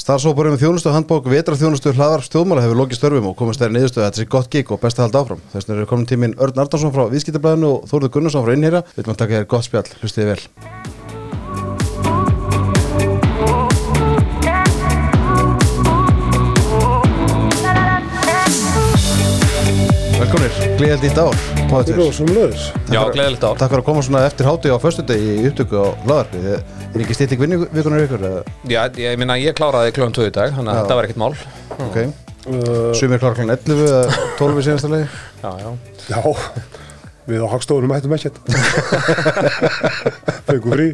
Starfsóparinn með þjónustu handbók vetrarþjónustu hlaðarp stjóðmála hefur lokið störfum og komast þeirri niðurstöðu að þetta sé gott gig og best að halda áfram. Þess vegna er komin tíminn Örn Arnarsson frá Viðskiptablaðinu og Þórður Gunnarsson frá Innherja. Við viljum að taka þér gott spjall, hlustiði vel. Gleðið dýtt ár. Löðis. Já, gleðilegt ár. Takk fyrir að koma svona eftir hátíð á föstudegi í upptöku á hlaðarpi. Er ekki stýtting vinnuvikunar ykkur? eða? Já, ég minna, ég kláraði kljóðan 2 í dag, þannig að þetta var ekkert mál. Ok. Uh, Sumir klára kláðan 11 eða 12 í senasta lagi. Já, já. já, við á hagstofunum hættum ekkert. Fengum frí.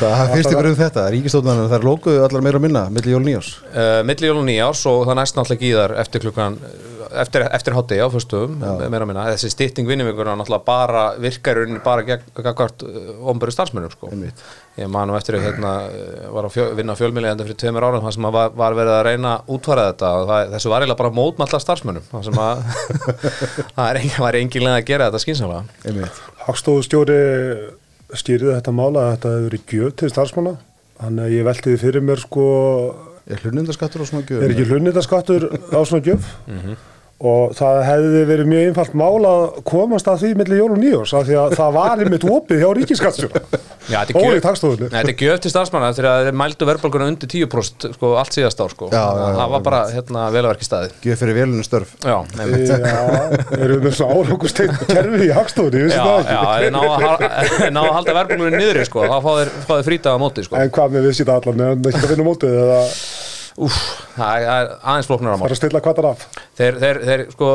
Hvað finnst ykkur um þetta? Ríkistóðunar þær lókuðu allar meira að minna milli jól nýjás. Uh, milli jól og nýjárs og það næst náttúrulega ekki í þar eftir eftir, hátti á fyrstum, meira að minna. Þessi stytting vinnumvíkurna náttúrulega bara virkar bara gegn omböru starfsmönnum, sko. Ég man nú eftir að hérna, eh, var að fjö, vinna fjölmjölega fyrir tveimur árum þar sem var, var verið að reyna að útfæra þetta og það, þessu var eiginlega bara mótmalla starfsmönnum þar sem að það er engin, var engin leið að gera þetta skynsamlega. Hagstofustjóri stýrði þetta mála að þetta hefur verið gjöf til starfsmanna. Þannig að ég velti því fyrir mér sko, Er hlunnindaskattur og svona gjöf? er ekki hlunniðaskattur á svona gjöf? Og það hefði verið mjög einfalt mál að komast að því millir jól og nýjós af því að það var einmitt opið hjá ríkiskattstjóra. Já, þetta er gjöf- Ólíkt hagstofunni. Nei, þetta er gjöf til starfsmanna þegar þeir mældu verðbólguna undir 10% sko, allt síðast ár sko. Já, já, já, það var bara hérna, velverki staði Gjöf fyrir velunum störf. Já, erum við með svona árangusteynd kerfi í hagstofunni, ég Já, það þeir ná að halda verðbólgunni niðri sko, þá fá þeir, þeir frítið á móti sko. En hvað með við sýta allan, en ekki að finna mótið eða Úf, það er það er aðeins flóknar á mál fara að stilla kvartar af? Þeir, þeir, þeir sko,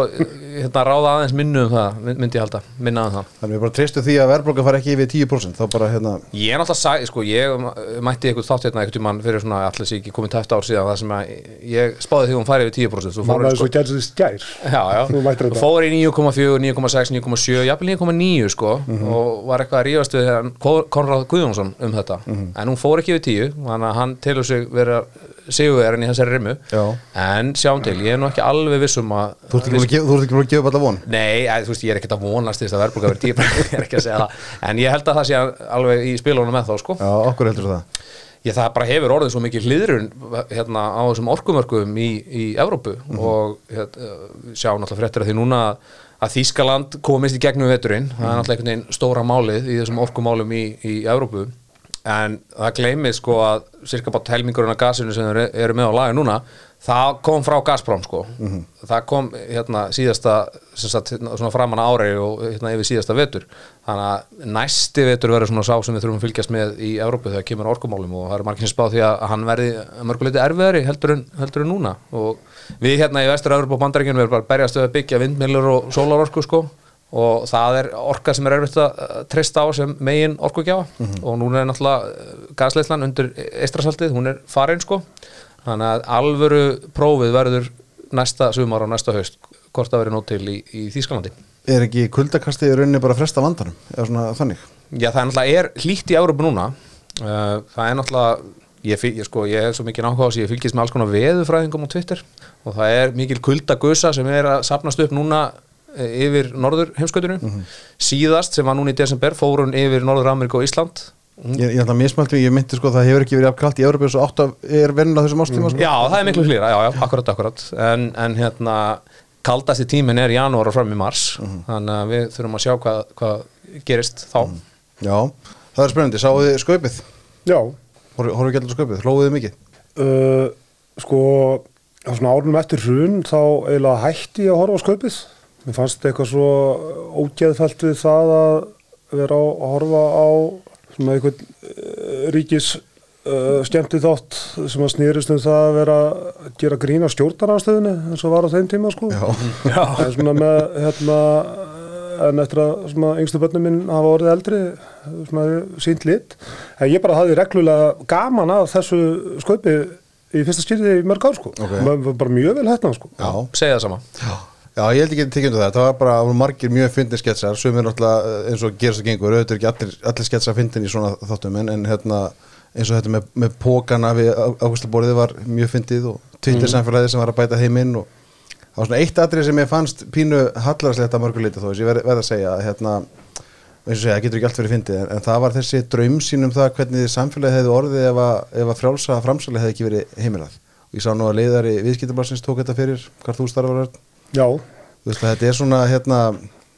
hérna, ráða aðeins minnu um það, myndi ég halda, minna um það. Þannig við bara treystu því að verðbólga fari ekki yfir 10% þá bara hérna Ég er náttúrulega sagði, sko, ég mætti eitthvað þátt hérna eitthvað mann fyrir svona allir sér ekki komið tæft ár síðan það sem að ég spáði því hún færi yfir 10% Þú fór, Mánaði sko, svo gerðs þess gær. já, já, Þú mættir þú þetta. fór í 9,4, 9,6, 9,7 jafnvel 9,9 sko og var eitthvað að rífast við hérna Konráð Guðjónsson um þetta. En hún fór ekki yfir 10 þannig að hann telur sig vera sigurverðin í þessari rimmu. Já. en sjáum til, ég er nú ekki alveg vissum að Þú ert ekki búin að gefa- upp alla von? Nei, að, þú veist, ég er ekkert að vonast þess að verðbólga verið típa, ég er ekki að segja það. En ég held að það sé alveg í spilunum með þá sko. Já, okkur heldur það. Ég það bara hefur orðið svo mikið hliðrun hérna á þessum orkumörkum í, í Evrópu. Og hérna, sjá náttúrulega fréttir að því núna að Þískaland komist í gegnum veturinn. Það er náttúrulega einhvern veginn stóra málið í þessum orkumálum í, í Evrópu en það gleymið sko að cirka bara helmingurinn af gasinu sem þeir eru með á lagi núna það kom frá Gazprom sko. Það kom hérna síðasta sem sagt, hérna, svona framan á ári og hérna yfir síðasta vetur. Þannig að næsti vetur verður svona sá sem við þurfum að fylgjast með í Evrópu þegar kemur orkumálum og það eru margir sem spá því að hann verði mörguleiti erfiðari heldur en, heldur en núna. Og við hérna í vestur Evrópu og bandaríkjunum erum bara berjast að byggja vindmilur og sólarorku sko og það er orka sem er erfitt að uh, treysta á sem megin orkugjáfa og núna er náttúrulega gasleislan undir eistrasaltið, hún er farin sko. Þannig að alvöru prófið verður næsta sumar og næsta haust hvort það verður nót til í, í Þýskalandi. Er ekki kuldakastið í rauninni bara að fresta vandanum? Eða svona þannig? Já það er náttúrulega hlýtt í Európa núna. Uh, það er náttúrulega ég, ég, sko, ég hef svo mikið að ég fylgist með alls konar veðufræðingum á Twitter. Og það er mikil kuldagusa sem er að sapnast upp núna eh, yfir norður heimskautunum síðast sem var núna í desember fórun yfir Norður Ameríku og Ísland. Hún- Ég, ég ætla að mismælti, ég myndi sko það hefur ekki verið afkalt í Európa og átt að er vennin á þessum ástíma sko. Já, það er miklu hlýra, já, já, akkurat, akkurat. En, en hérna, kaldasti tíminn er janúar og fram í mars. Þannig að við þurfum að sjá hvað, hvað gerist þá. Já, það er spennandi, sáðu þið skaupið? Já, Horfðu ekki allir skaupið, hlóðu þið mikið? Uh, sko, svona árunum eftir hrun þá eiginlega hætti ég að horfa á skaupið. Mér fannst eitthvað svo ógeðfælt við það að vera á, að horfa á svona einhvern uh, ríkis uh, skemmti þátt sem að snýrist um það að vera að gera grína stjórnarafstöðinu eins og var á þeim tíma sko. Já. Það er svona með hérna en eftir að svona, yngstu börnum minn hafa orðið eldri svona sínt lit en ég bara hafði reglulega gaman að þessu skaupi í fyrsta skýrði í mörg ár sko Ok. okay. bara mjög vel hættan sko Já, segja það sama Já, Já ég held ekki að tekja undir það, það var bara margir mjög fyndin sketsar, sem er náttúrulega eh, eins og gerist að gengur, auðvitað er ekki allir, allir sketsar fyndin í svona þáttum en, en hérna, eins og þetta með, með pókana við áhersluborðið var mjög fyndið og Twitter samfélagið sem var að bæta heiminn og það var svona eitt atrið sem ég fannst pínu hallarslegt að mörguleiti þó, þess ég verð, verð að segja að hérna, eins og segja, það getur ekki allt verið fyndið en, en það var þessi draumsýn um það hvernig samfélagi hefði orðið ef að, ef að frjálsa framsali hefði ekki verið heimilað. Og ég sá nú að leiðari viðskiptablarsins tók þetta fyrir hvar þú starfar Örn. Já, Þú veist að þetta er svona hérna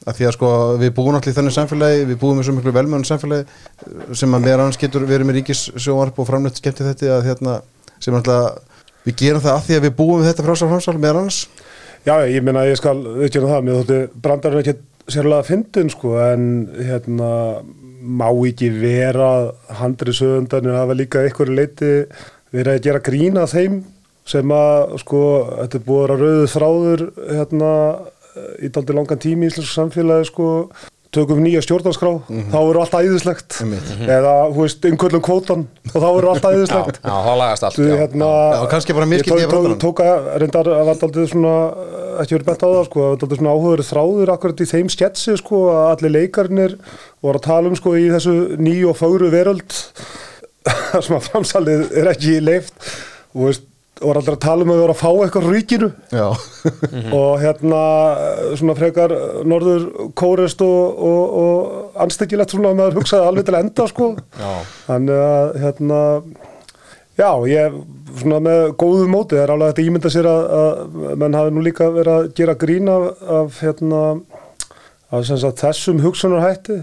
að því að sko við búum allir í þannig samfélagi við búum í svo miklu velmöðun samfélagi sem að annars getur verið með ríkissjónvarp og framleitt skemmti þetta að hérna sem alltaf við gerum það að því að við búum þetta frjálsa framsal meira annars. Já, ég meina ég skal viðkjöna það, mér þótti brandarinn ekki sérlega fyndin sko en hérna má ekki vera handri sögundanir hafa líka einhverju leiti verið að gera grína þeim sem að sko þetta er búið að rauðu þráður hérna í daldi langan tími í íslensku samfélagi sko. Tökum nýja stjórnarskrá, þá verður allt æðislegt. Einmitt. eða, þú veist, einhverjum kvótan og þá verður allt æðislegt. Já, þá lagast allt Þú, já. hérna, Já, kannski bara ég misskildi ég tók, tók, að reyndar að var aldrei svona ekki verið bent á það sko, að var aldrei svona áhugaður þráður akkurat í þeim sketsi sko að allir leikarnir voru að tala um sko í þessu nýju og fáru veröld. Sem að framsalið er ekki leift og veist, voru aldrei að tala um að vera að fá eitthvað ríkinu. Og hérna svona frekar norður kórest og, og, og anstekilegt svona að maður hugsaði alveg til enda sko. Þannig að hérna já, ég svona með góðu móti er alveg að ímynda sér að, að menn hafi nú líka verið að gera grín af, af hérna af sagt, þessum hugsunarhætti.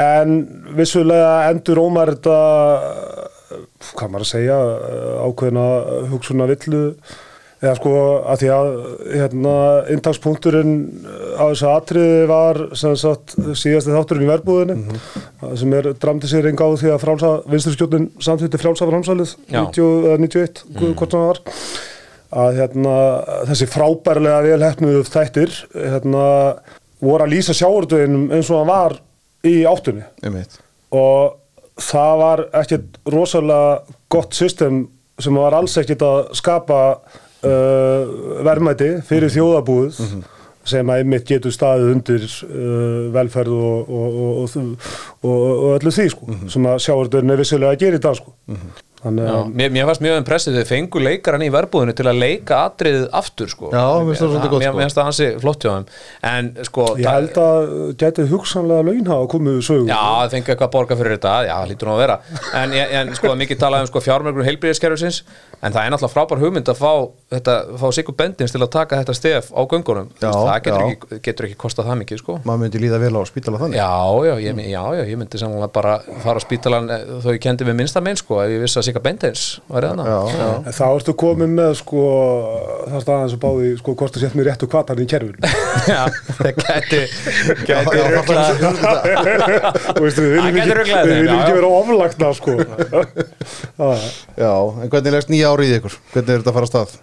En vissulega endur ómar þetta hvað maður að segja ákveðina hugsunarvillu. Eða sko að því að hérna intakspunkturinn á þessu atriði var sem sagt síðasti þátturinn í verbúðinni sem er dramdi sér enga á því að frálsa vinsturskjóttin samþýtti frálsa framsalið Já. 90 eða 91, mm. hvort það var. Að hérna þessi frábærlega velhæfnuðu þættir hérna voru að lýsa sjáurduðinum eins og hann var í áttunni. Og það var ekkert rosalega gott system sem var alls ekkert að skapa uh, verðmæti fyrir þjóðabúið sem að einmitt getur staðið undir uh, velferð og, og, og, og, og, og öllu því sko, sem að sjáurðurinn er vissilega að gera í dag sko. Já, að mér, mér fannst mjög impressið þau fengu leikaran í verbúðinu til að leika atriðið aftur sko. Já, mér finnst það svolítið gott, Mér sko. mér finnst það hansi flott hjá þeim En sko ég held að gæti hugsanlega laun hafa komið við sögu. Já, það fengi eitthvað að borga fyrir þetta, já, það lítur nú að vera En, en sko, mikið talað um sko, fjármörgur heilbríðiskerfisins En það er náttúrulega frábær hugmynd að fá, þetta, fá Sigur Bendins til að taka þetta stef á göngunum. Já, Það getur ekki, getur ekki kostað það mikið, sko. Maður myndi líða vel á spítala þannig. Já, já, ég, já, já, ég myndi samanlega bara fara á spítalan eh, þó ég kendi við minnsta minn, sko, ef ég vissi að Sigur Bendins var eða Já, já, En þá ertu komið með sko, það staðan sem báði sko, þú sett mér í kerfinu. Já, það gæti já, gæti já, Það viljum gæti ekki, ruglað við þeim, viljum já, ekki já. vera oflagna sko. Það já, en hvernig leggst nýja árið í ykkur? Hvernig er þetta að fara af stað?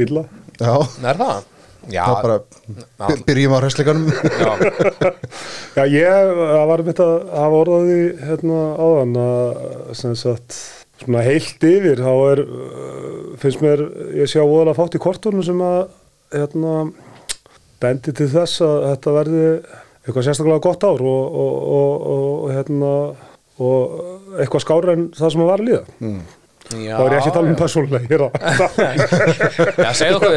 illa. Já, Er það? Já, þá bara by- byrjum á hræsleikanum já, Já, ég það var mitt að hafa orðaði hérna áðan að sem sagt svona heilt yfir þá er uh, finnst mér ég sé á óðalega fátt í kortunum sem að hérna bendi til þess að þetta verði eitthvað sérstaklega gott ár og, og, og, og hérna og eitthvað skára en það sem að var að líða já. Þá er ég ekki að tala um persónulega hér á Já, segðu okkur,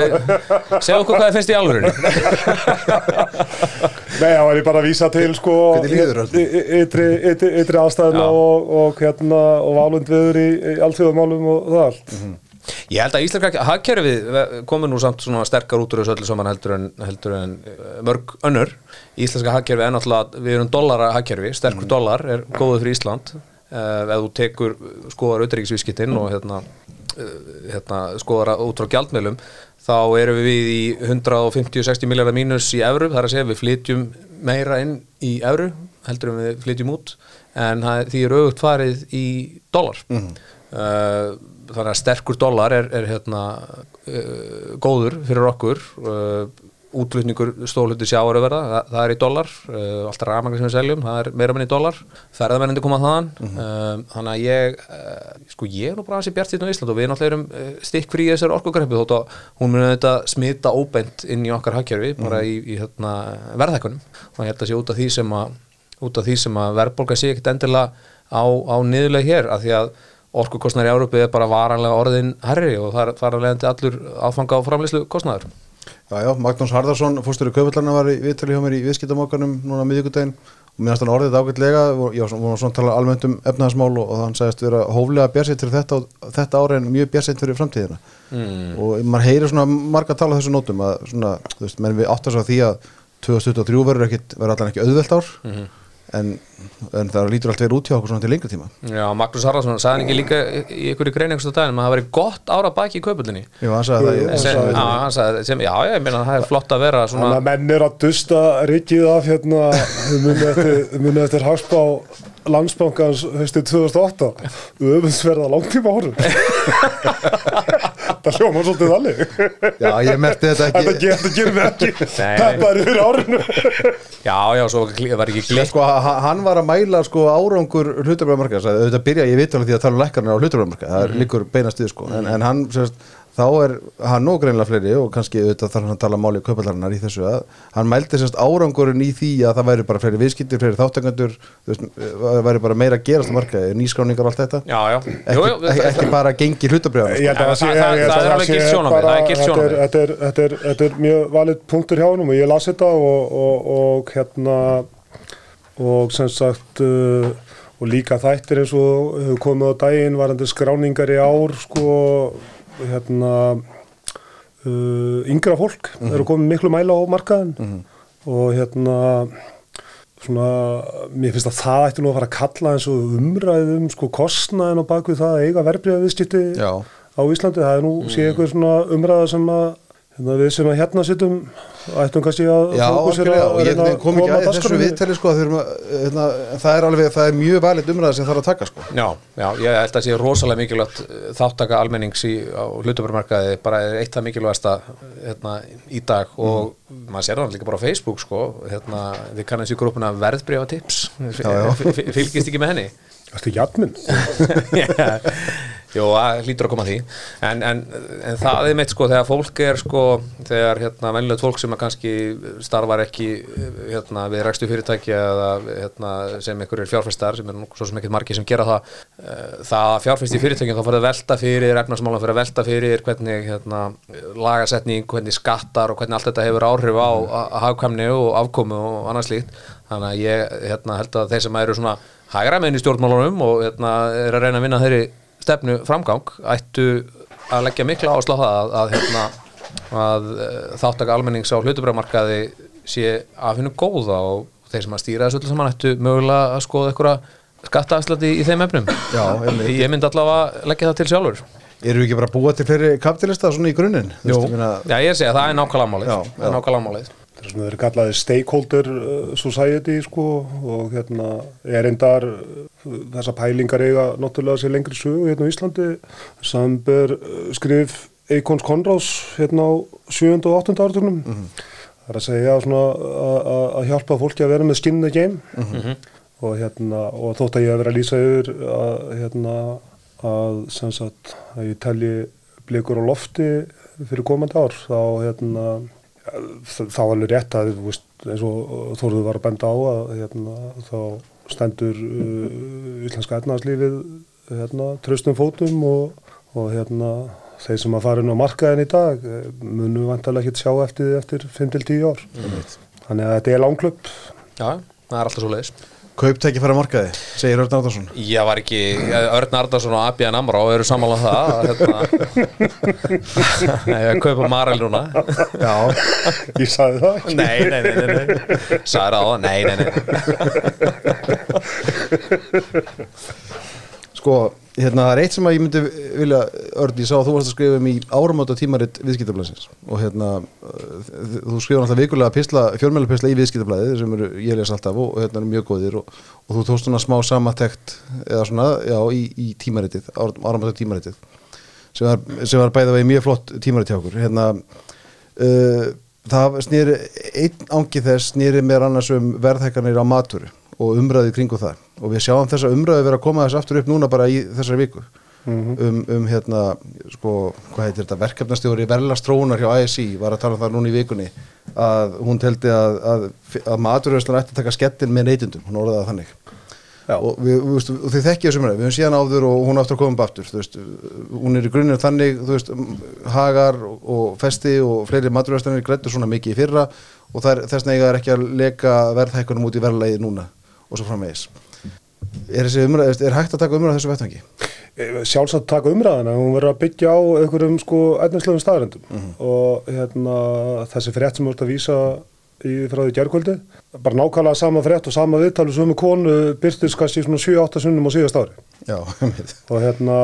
segðu okkur hvað þið finnst í alvörunni. Nei, þá er ég bara að vísa til sko ytri, aðstæðina og, og hérna og válund viður í, í allþjóðumálum og það allt. Ég held að íslenska hagkerfið komið nú samt svona sterkar út úr þessu öllu saman heldur en, heldur en eh, mörg önnur. Íslenska hagkerfið er náttúrulega, við erum dollara hagkerfi, sterkur dollar er góður fyrir Ísland uh, ef þú tekur skoðar auðvitaðríkisvískittin og hérna, uh, hérna skoðar út frá gjaldmiðlum þá erum við í 150-60 miljardar mínus í evru, það er að segja við flytjum meira inn í evru heldur við flytjum út en það, því er auðvitað farið í dollar. Uh, þannig að sterkur dollar er, er hérna góður fyrir okkur. Uh, útflutningur stólhuti sjáaröverða, það, það er í dollar uh, alltaf rafmagn sem við seljum, það er meira menn í dollar ferðamennandi koma þaðan uh, þannig að ég uh, sko ég er nú bara að sé bjart sýttum á Ísland og við náttúrulega erum uh, stikk frí í þessari orkugreppi þótt að hún muni þetta smita óbeint inn í okkar hagkerfi bara í, í hérna, ég held að sé út af því sem að að verðbólga sé ekkert endilega á, á niðurlega hér af því að orkukostnar í Európi er bara varanlega orðin herri og það er þar að leiðandi allur áfanga á framleyslu kostnaður Já, já, Magnús Harðarsson, fórstöru Kaupallarna var í viðtali hjá mér í viðskiptamokkanum núna miðvíkudaginn og mér finnst hann orðið ágætlega og já, svona, svona tala almennt um efnaðasmál og, og hann sagðist vera hóflega björsitt fyrir þetta, þetta ári en mjög björsitt fyrir framtíðina mm. og maður heyrir svona marga tala þessu nótum að svona, þú veist, menn við áttast á því að 2023 verður verður allan ekki auðvelt ár Mhm. En, en það lítur allt verið út hjá okkur svona til lengri tíma. Já, Magnús Haraldsson sagði hann ekki líka í einhverju grein einhverstu daginn að það væri gott ára baki í kaupullinni Já, hann sagði það, sem, já, hann sagði, sem, já, ég meina það er flott að vera Þannig svona að menn er að dusta rikið af hérna, munið eftir, þau munið eftir hagspá landsbankans haustið 2008 öfundsverða langtíma horfum það hljóma svolítið þannig. Já, ég merti þetta þetta ekki ger- þetta gerum við ekki. Þetta er fyrir árinu. Já, já, svo var ekki glitt Sko, ha- hann var að mæla sko, árangur hlutabræðmarka auðvitað byrja ég veit alveg því að tala um lækkarnar á hlutabræðmarka það er líkur beinast við sko. en, en hann sérst, þá er hann og greinlega fleiri og kannski auðvitað þarf hann að tala máli kaupallarinnar í þessu að hann mældi sérst árangurinn í því að það væri bara fleiri viðskiptir, fleiri þáttangandur það væri bara meira að gerast á marka nýskráningar og allt þetta. Já, já, ekki, jú, jú, ekki, ekki bara gengi hlutabræðar Ég held að Já, sé- það- er alveg gilt er gilt þetta er- þetta er- þetta er mjög valið punktur hjá honum og ég las þetta og, og, og hérna og sem sagt uh, og líka þættir eins og hefur komið á daginn varandi skráningar í ár sko hérna uh, yngra fólk eru komið miklu mæla á markaðin og hérna svona, mér finnst að það ætti nú að fara að kalla eins og umræðum sko kostnaðin á bakvið það að eiga verbreyða viðskipti á Íslandi, það er nú sé eitthvað svona umræða sem að hérna, við sem að hérna sittum ættum kannski að algjörlega, að og ég reyna að kom ekki koma að þessu viðtali sko, að að, hérna, það er alveg, það er mjög valið umræða sem þarf að taka sko. Já, já, ég held að sé rosalega mikilvægt eh, þáttaka almennings í, á hlutabarmarkaði bara er eitt það mikilvægasta hérna, í dag. Og maður sér það líka bara á Facebook sko, hérna, við kannast í grúpuna verðbrefa tips fylgist ekki með henni. Ertu jafnminn? Jó, hlýtur að koma því. En, en, en það er mitt sko þegar fólk er sko, þegar hérna venjulegt fólk sem kannski starfar ekki hérna við rækstu fyrirtæki eða hérna sem einhverjir fjárfestar sem er nú svo sem ekkert margir sem gera það eh, það að fjárfesti í fyrirtækjum þá fyrir að velta fyrir efnarsmálan fyrir að velta fyrir hvernig hérna lagasetning, hvernig skattar og hvernig allt þetta hefur áhrif á hafkvæmni og afkomu og annað slíkt. Þannig að ég hérna held að þeir sem eru svona hægra meginn í stjórnmálunum og hérna er að reyna að vinna þeirri stefnu framgang ættu að leggja mikla áslá það að, að, hérna, að eh, þáttaka almennings á hlutubræðmarkaði sé af hennu góða og þeir sem að stýra þessu öllu saman ættu mögulega að skoða einhverja skattaafslætti í þeim efnum. Já, ég myndi allavega leggja það til sjálfur. Eru við ekki bara að búa til fleiri kapitalista svona í grunninn? Já, ég sé að það er nákvæmlega málið Þeir kallaði stakeholder uh, society sko og hérna er endar þessa pælingar eiga náttúrulega sér lengri sögu hérna á Íslandi samber uh, skrif Eikons Konráðs hérna á 7. og 8. áratugnum það er að segja svona að- að að hjálpa fólki að vera með skin in the game og hérna og þótt að ég að vera að lýsa yfir að hérna að sem sagt að ég telji blikur á lofti fyrir komandi ár þá hérna þá alveg rétt að veist, eins og Þóruður var að benda á að hérna, þá stendur uh, íslenska etnarslífið hérna, tröstum fótum og, og hérna, þeir sem að fara inn á markaðin í dag eh, munu vantarlega ekki sjá eftir því eftir 5-10 ár. Þannig að þetta er langklöpp Já, það er alltaf svo leiðis Kauptæki fara markaði, segir Örn Árnarsson Ég var ekki, Örn Ardarsson og Abja Namra og eru sammála um það að, hérna, ég kaupa Marel núna. Já, ég sagði það ekki. Nei, nei, nei, nei, nei. Sagði það á það, nei, nei, nei sko, hérna, það er eitt sem að ég myndi vilja, Örn, ég sá að þú varst að skrifa um í áramáta tímaritt viðskiptablaðsins. Og hérna, uh, þú skrifa alltaf vikulega pisla, fjölmjöla í viðskiptablaðið sem eru, ég les alltaf og, hérna eru mjög góðir og, og þú tókst svona smá samatekt eða svona, já, í, í tímaritið, áramáta tímaritið sem var, var bæða vegi mjög flott tímaritt hjá okkur. Hérna uh, það snýri einn ángi þess snýri mér annars um verðhækkanir á maturu og umræði kringu það. Og við sjáum þessa umræði vera að koma þess aftur upp núna bara í þessari viku. Um, um hérna sko, hvað heitir þetta, verkefnastjóri verðlastróunar hjá ASI var að tala um það núna í vikunni að hún teldi að, að, að maturverslan ætti að taka skettin með neytundum, hún orðaði það þannig. Já. og, og þið þekkja þessum við höfum síðan áður og hún aftur að koma upp aftur veist, hún er í grunninn þannig veist, hagar og, festi og fleiri maturverslanir grættu svona mikið í fyrra og það þess vegna eiga er ekki að leka verðhækkunum út í verðlægi núna og svo framvegis. Er, þessi umræð, er hægt að taka umræð þessu vettvangi? Eh, sjálfsagt taka umræðina, hún verður að byggja á einhverjum sko efnislegum staðrendum og hérna þessi frétt sem þú ert að vísa í frá því gerðkvöldi, bara nákvæmlega sama frétt og sama viðtalið sem um konu byrstist kannski svona 7-8 sunnum á síðast ári. Já, og hérna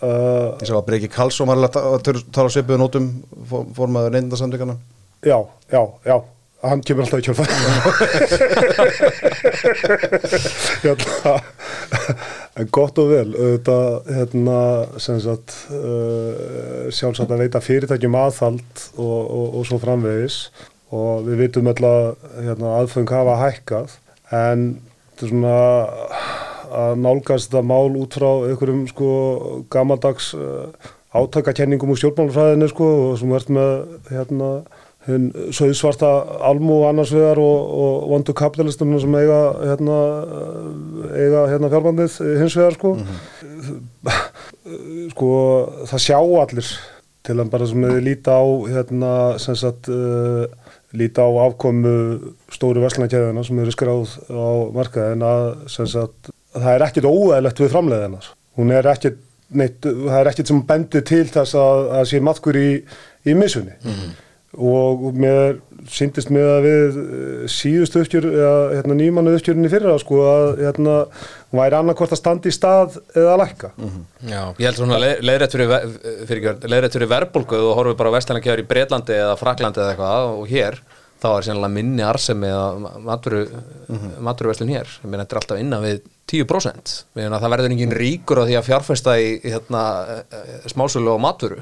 uh, Ég sá að Breki Karlsson var að ta- að tala svipuðu nótum formaður neyndasandikana já, já, já hann kemur alltaf í kjölfæð hérna en gott og vel auðvitað hérna sagt uh, sjálfsagt að veita fyrirtækjum aðhald og, og, og svo framvegis. Og við vitum öll að hérna, aðfeng hafa hækkað en þetta er svona að nálgast þetta mál út frá einhverjum sko gamaldags uh, átakakenningum úr stjórnmálafræðinu sko og sem verðt með hérna hinn söðsvarta almú annars vegar og, og vondu kapitalistunum sem eiga hérna, eiga hérna fjármandið hins vegar sko. Sko það sjá allir til að bara sem við líta á hérna sem sagt uh, líta á afkomu stóru verslunarkæðina sem eru skráð á markaðin að sem sagt það er ekkit óæðilegt við framleiðinar hún er ekkit neitt, það er ekkit sem bendir til þess að, að sé maðkur í, í missunni og mér syndist með að við eh, síðustu uppgjör hérna, nýmannu uppgjörunni fyrra sko að hérna, væri annarkvort að standa í stað eða að lækka Já, ég held svona leið- leiðrétt fyrir, ve- fyrir, leiðrétt fyrir verðbólgu og horfum bara vestlænakjör í Breitlandi eða Fraklandi eða eitthvað og hér þá er sérlega minni arsemi eða maturu, maturverslun hér. Ég meina þetta er alltaf innan við 10% við meina það verður engin ríkur á því að fjárfesta í, í hérna, smásölu og maturu.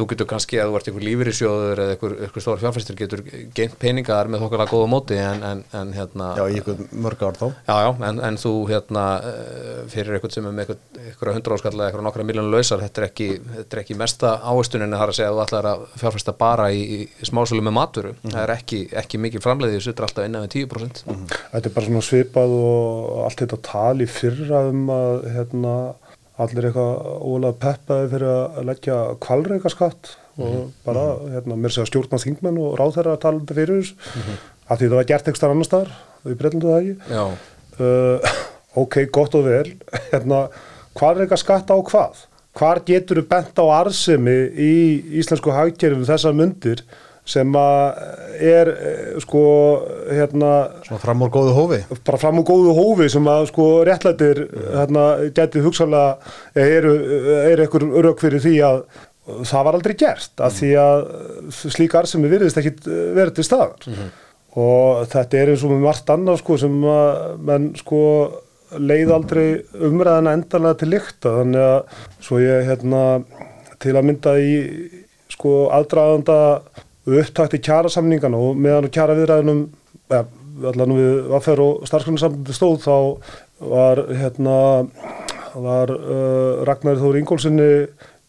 Þú getur kannski að þú ert einhver lífyrirsjóður eða einhver, einhver stór fjárfestir getur geimt peningar með þokkarlega góða móti en, en, en hérna Já, í ykkur mörg ár þá. Já, já, en, en þú hérna eh, fyrir eitthvað sem er með eitthvað hundra áskall eða eitthvað nokkra miljónu lausar, þetta er ekki, þetta er ekki mesta áherslunin þar að segja að þú ætlar að fjárfesta bara í, í smásölu með maturu það er ekki, ekki mikið framleiði þessu er alltaf innan við 10% Þetta er bara svona svipað og allt þetta tali fyrra um að hérna, allir eitthvað ólega peppaði fyrir að leggja kvalreika skatt og bara hérna, mér segja stjórna þingmenn og ráðherra að tala um þetta fyrir þess að því það var gert ekstra annar staðar við breytlandu það ekki? Uh, ok, gott og vel. Hérna, kvalreika skatt á hvað? Hvar getur þú bent á arsemi í íslensku hagkerfum þessar myndir sem að er eh, sko hérna Svona fram úr góðu hófi. bara fram úr góðu hófi sem að sko réttlætir hérna geti hugsanlega eru, eru ekkur rauk fyrir því að það var aldrei gert af því að slík arsemi virðist ekki verið til staðar. Og þetta er eins og með margt annað sko sem að menn sko leið aldrei umræðina endanlega til lykta. Þannig að svo ég hérna til að mynda í sko aðdraðanda upptakti kjærasamningana og meðan á kjæra viðræðunum ja, allan við aðferð og starfsgrunnsambandi stóð þá var hérna var uh, Ragnar Þóri Ingólfssoni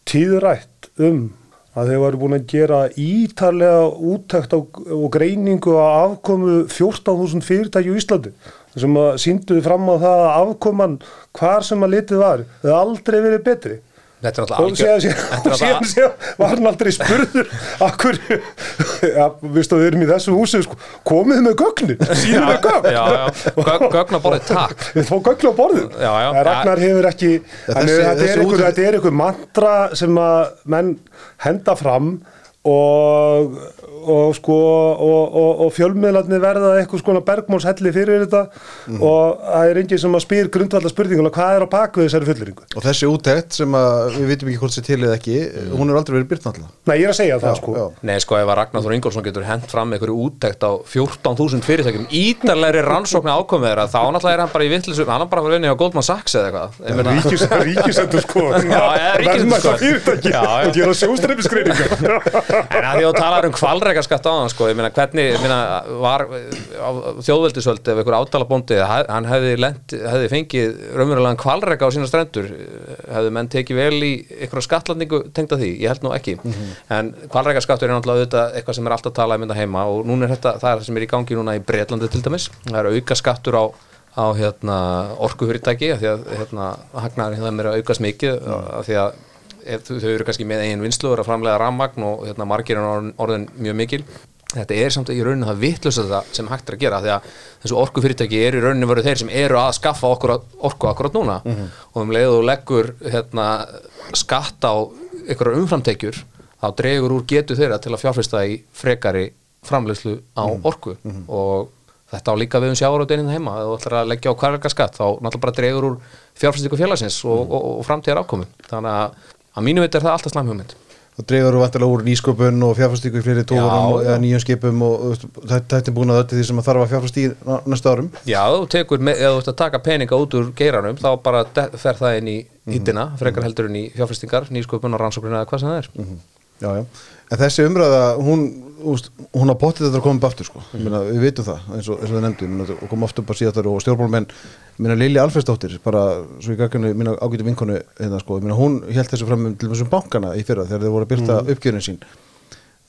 tíðrætt um að þeir varu búin að gera ítarlega úttækt á, og greiningu á afkomu 14.000 fyrirtæki í Íslandi sem að sínduði fram á það að afkoman hvar sem að litið var hefði aldrei verið betri þetta er alltaf algjör síðan, var hann aldrei spurður akkur ja, viðstu að við erum í þessu húsi sko, komið með gögnin síðan með gögn. Já, já, Gögn- gögn á borðið, takk. Við fá gögn á borðin Já, já. Ragnar hefur ekki er, er þetta er einhver mantra sem að menn henda fram og og sko og, og, og fjölmiðlarnir verða eitthvað skona bergmálshelli fyrir þetta. Og það er enginn sem að spyr grundvallar spurninguna hvað er á bakvið þessari fulleringu Og þessi útekt sem að við vitum ekki hvort sér til eða ekki hún er aldrei verið byrt náttúrulega. Nei, ég er að segja það sko. já. Nei, sko, ef að Ragnar Þór Ingólfsson getur hent fram einhverju úttekt á 14.000 fyrirtækjum ítarlegri rannsókn ákomið þeirra, þá náttúrulega er hann bara í vittlisum, hann er bara fyrir vinni á Goldman Sachs eða eitthvað. Ég meina- Ríkis, ríkisendur sko Já, eða ríkisendurskoðun. fyrirtæki. Já, já. og gera sjóstreipiskreiningar En að því að kvalreikaskatt á hann sko, ég meina hvernig, ég meina var á þjóðveldisvöld ef einhver átalabóndi, hann hefði, lent, hefði fengið raunverulegan kvalreika á sína strendur, hefði menn tekið vel í einhverja skatlandingu tengda því, ég held nú ekki, en kvalreikaskattur er náttúrulega auðvitað eitthvað sem er alltaf talað um þetta heima og núna er þetta, það er sem er í gangi núna í Breitlandi til dæmis, það er auka skattur á á hérna, orkufyrirtæki af því að hérna, hagnaðurinn þeim er að aukast mikið því að ef þau eru kannski með eigin vinslu og að framlega rammagn og hérna, margir er orðin, orðin mjög mikil. Þetta er samt í rauninu það vittlust þetta sem hægt er að gera því að þessu orku fyrirtæki eru í rauninu voru þeir sem eru að skaffa okkur orku akkurat núna. Og um leið og leggur hérna, skatt á ykkur umframtekjur þá dregur úr getu þeirra til að fjárfesta í frekari framleiðslu á orku. Og þetta á líka við um sjávarúteininn heima. Ef þú ætlar að leggja á kvarverkaskatt þá náttúrulega bara dregur úr fjárfestingu félagsins og, og, og framtíðar ákomi þannig að að mínu veit er það alltaf slæm hugmynd. Það dregur vantilega úr nýsköpun og fjárfæstíku í fleiri tórum eða nýjum skipum og þetta er búin að öllu því sem að þarf að fjárfæst í ná- næstu árum. Já, tekur, ef þú ert að taka peninga út úr geiranum þá bara fer það inn í hýttina, frekar heldur inn í fjárfestingar, nýsköpun og rannsóknina eða hvað sem það er. Já, já. En þessi umræða, hún, úst, hún á potið þetta að koma upp aftur, sko. Mm. Meina, við vitum það, eins og, eins og þið nefndu, meina, og kom oft upp að síðastar og stjórnmálmenn, minna Lili Alfredsdóttir, bara svo í gagginu mína ágæti vinkonu, hérna, sko, minna, hún held þessu fram um til þessum bankana í fyrra þegar þeir voru að byrta mm. uppgjörin sín.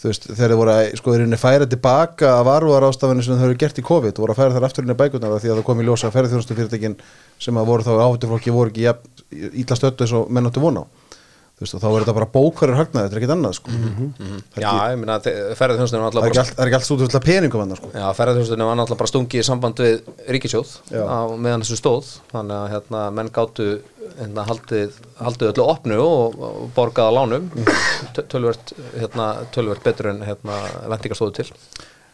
Þú veist, þegar þeir voru að, sko, þeir eru færa tilbaka að varúar ástafinu sem þeir eru gert í COVID, voru að færa þar aftur bækurnar af því að það kom í ljósa fyrirtækin sem að voru þá áhættufólki voru ekki illa stöttu eins og menn áttu vona á. Þú veist, og þá er þetta bara bókverður hagnaði, þetta er ekkert annað, sko. Það er Já, ég meina, ferðarþjónustunum það er ekki, ekki allt stútið til peningum hann sko. Já, ferðarþjónustunum var náttúrulega bara stungið í samband við ríkisjóð á meðan þessu stóð. Þannig að hérna, menn gátu hérna, haldið, haldið öllu opnu og, og borgað á lánum. Tö- töluvert, hérna, töluvert betur en hérna, vendingar stóðu til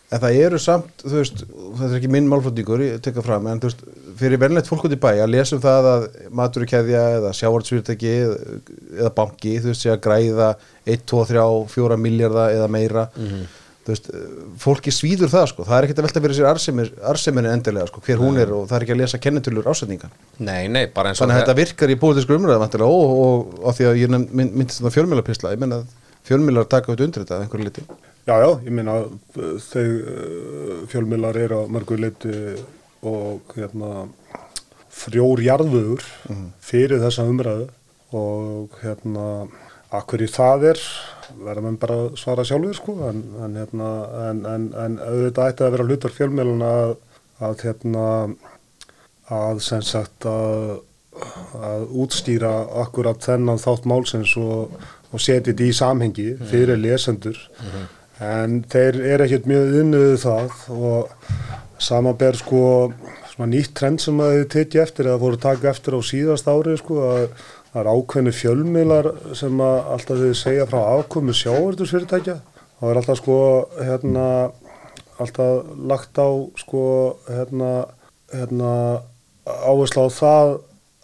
en það eru samt, þú veist þetta er ekki minn málflutningur, ég tekka fram en þú veist, fyrir verðinlegt fólk út í bæ að lesa um það að maturkeðja eða sjávartsfyrirtæki eða, banki, þú veist, sé að græða 1, 2, 3, 4 miljardar eða meira. Þú veist, fólki svíður það sko, það er ekkert að velta fyrir sér arsemir, arseminni endilega sko, hver hún er og það er ekki að lesa kennitulur ásetninga. Nei, nei, bara eins og þannig að þetta virkar í pólitísku umræða vantilega og, og, og, að að að Já, já, ég meina þau uh, fjölmiðlar eru á mörgu leiti og hérna frjór jarðvöður fyrir þessa umræðu og hérna að hverju það er verða menn bara að svara sjálfur sko en, en hérna en, en, en auðvitað ætti að vera hlutar fjölmiðluna að, að hérna að sem sagt að að útstýra akkurat þennan þátt málsins og, og setja þetta í samhengi fyrir lesendur en þeir eru ekkert mjög innuðu það og samanber sko nýtt trend sem að þið tekja eftir eða að taka eftir á síðast ári sko að það er ákveðni fjölmiðlar sem að alltaf þau segja frá afkomu sjávartursfyrirtækja það er alltaf sko hérna alltaf lagt á sko hérna hérna áherslu á það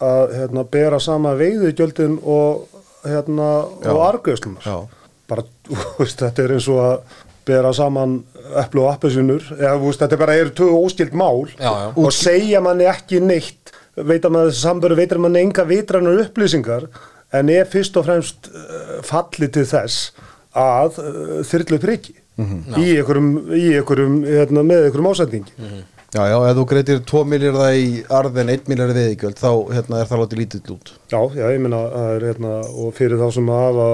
að hérna, bera sama veiðugjöldin og, hérna, Já. og argjöfslunar. Bara, veist, þetta er eins og að bera saman eplu og veist, þetta bara eru tvö óskild mál. Já, já. og segja manni ekki neitt, veit að maður þessi samböru veitir manni enga vitrannar upplýsingar en er fyrst og fremst uh, falli til þess að uh, þyrlu upp reiki í einhverjum, í einhverjum hérna, með einhverjum ásendingi. Já, já, ef þú greitir 2 miljardar í arð en 1 miljardar veðigjöld þá hérna, er það látið lítið út. Já, já, ég meina, það er hérna, og fyrir þá sem hafa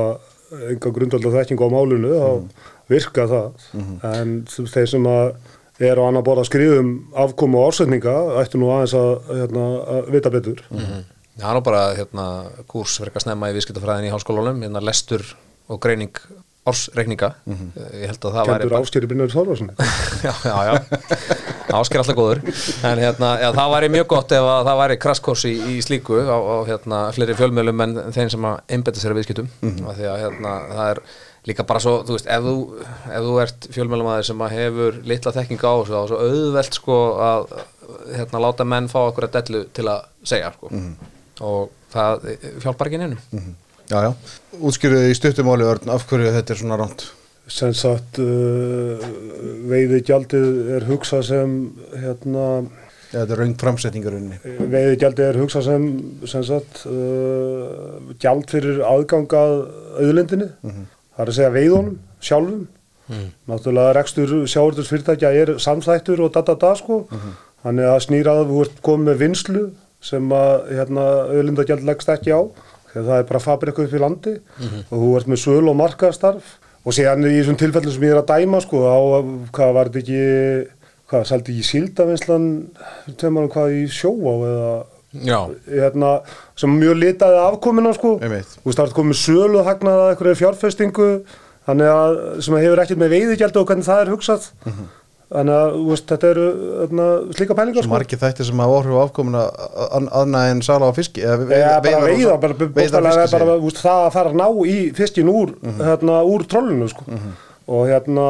enga grundvalda þekkingu á málunu, þá virka það, en þeir sem að er á annar borða skrifum afkomu og ásetninga, ættu nú aðeins að, hérna, að vita betur. Það er nú bara hérna, kurs verið að snemma í viðskiptafræðin í háskólanum, hérna lestur og greining ársreikninga. Ég held að það væri Kendur áskeri Brynjar Þorvarssoni. já, já, já. Ásker alltaf góður. En hérna, já, það væri mjög gott ef að það væri krasskors í, í slíku á, á hérna, fleiri fjölmjölum en þeim sem að einbetta sér að viðskiptum. Af því að hérna, það er líka bara svo, þú veist, ef þú, ef þú ert fjölmjölumæður sem að hefur litla þekking á þessu, þá er svo auðvelt sko að hérna, láta menn fá okkur að dellu til að segja sko. og það hjálpar ekki nefnum Já, já, útskýruðu í stuttumáli Örn, af hverju þetta er svona ránt Sem sagt, uh, veiði gjaldið er hugsað sem, hérna, Já, þetta er raung framsetningarunni veiði gjaldið er hugsað sem, sem sagt, uh, gjald fyrir aðgangað auðlindinni. Það er að segja veiðunum, sjálfum. Náttúrulega rekstur sjáurtursfyrirtækja er samþættur og da da da sko. Þannig að snýra að þú ert komið með vinslu sem að hérna, auðlindagjald leggst ekki á. Það er bara fabrika upp í landi og þú ert með söl og markaðstarf. Og síðan í þessum tilfellum sem ég er að dæma sko, á, hvað var þetta ekki, hvað, seldi ekki síldavinslan, tveim árum hvað í sjóá eða hérna, sem mjög litaði afkomina sko. Það er komið sölu hagnaða eitthvað fjárfestingu þannig að sem hefur ekkert með veiðigjald og hvernig það er hugsað þannig að veist, þetta eru þarna, slíka pælingar sko. margir þættir sem hafa áhrif á afkomuna aðna en sala á fiski eða bara veiða, það að fara að ná í fiskin úr, hérna, úr trollinu sko. og hérna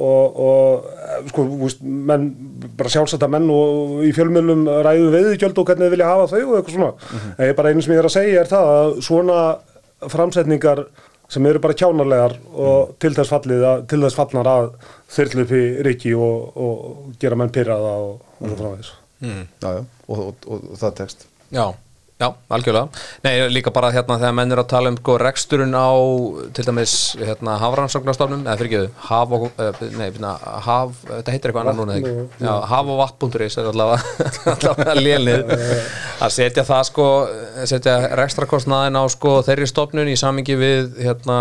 og, og sko, úst, menn bara sjálfsagt að menn og í fjölmjölum ræðu veiðigjöld og hvernig þið vilja hafa þau og eitthvað svona. En ég bara einu sem ég er að segja er það að svona framsetningar sem eru bara kjánarlegar og til þess fallið að, til þess fallnar að þyrlu upp í Riki og, og gera menn pyrraða og, og svo framvegis. Mm. já, já, og, og, og, og það tekst. Já, já, algjörlega. Nei, líka bara hérna þegar menn er að tala um sko, reksturinn á til dæmis hérna, hafrannsóknarstofnum eða fyrir ekki, haf og uh, nei, hérna, haf, þetta heitir eitthvað annar núna ekki? Já, haf og vatn.is er allavega, allavega lélið að setja það sko setja rekstrakostnaðin á sko þeirri stofnun í samingi við hérna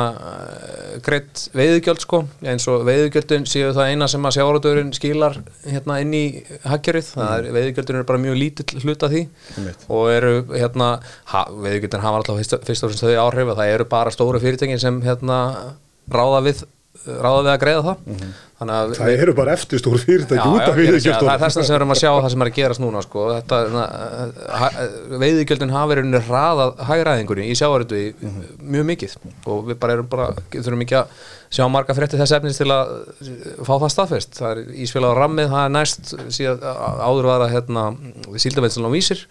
greitt veiðugjöld sko. Eins og veiðugjöldin séu það eina sem að sjáratöðurinn skilar hérna inn í hagkerið, það er veiðugjöldin er bara mjög lítill hluta því og eru hérna ha, veiðugjöldin hafa alltaf fyrst, fyrst og fremst þau áhrif að það eru bara stóru fyrirtækin sem hérna ráða við ráða við að greiða það. Þannig að það eru bara eftir stór fyrirtæki Já, út af að veiðigjöld það er þess vegna sem við erum að sjá það sem er að gerast núna sko. veiðigjöldin hafa verið hraðað hægræðingunni í sjávarötu mjög mikið og við bara erum bara, þurfum ekki að sjá marga frétti þess efnis til að fá það staðfest, það er ísfélag á rammið það er næst, síðan áður var að hérna, síldaveitslun á vísir.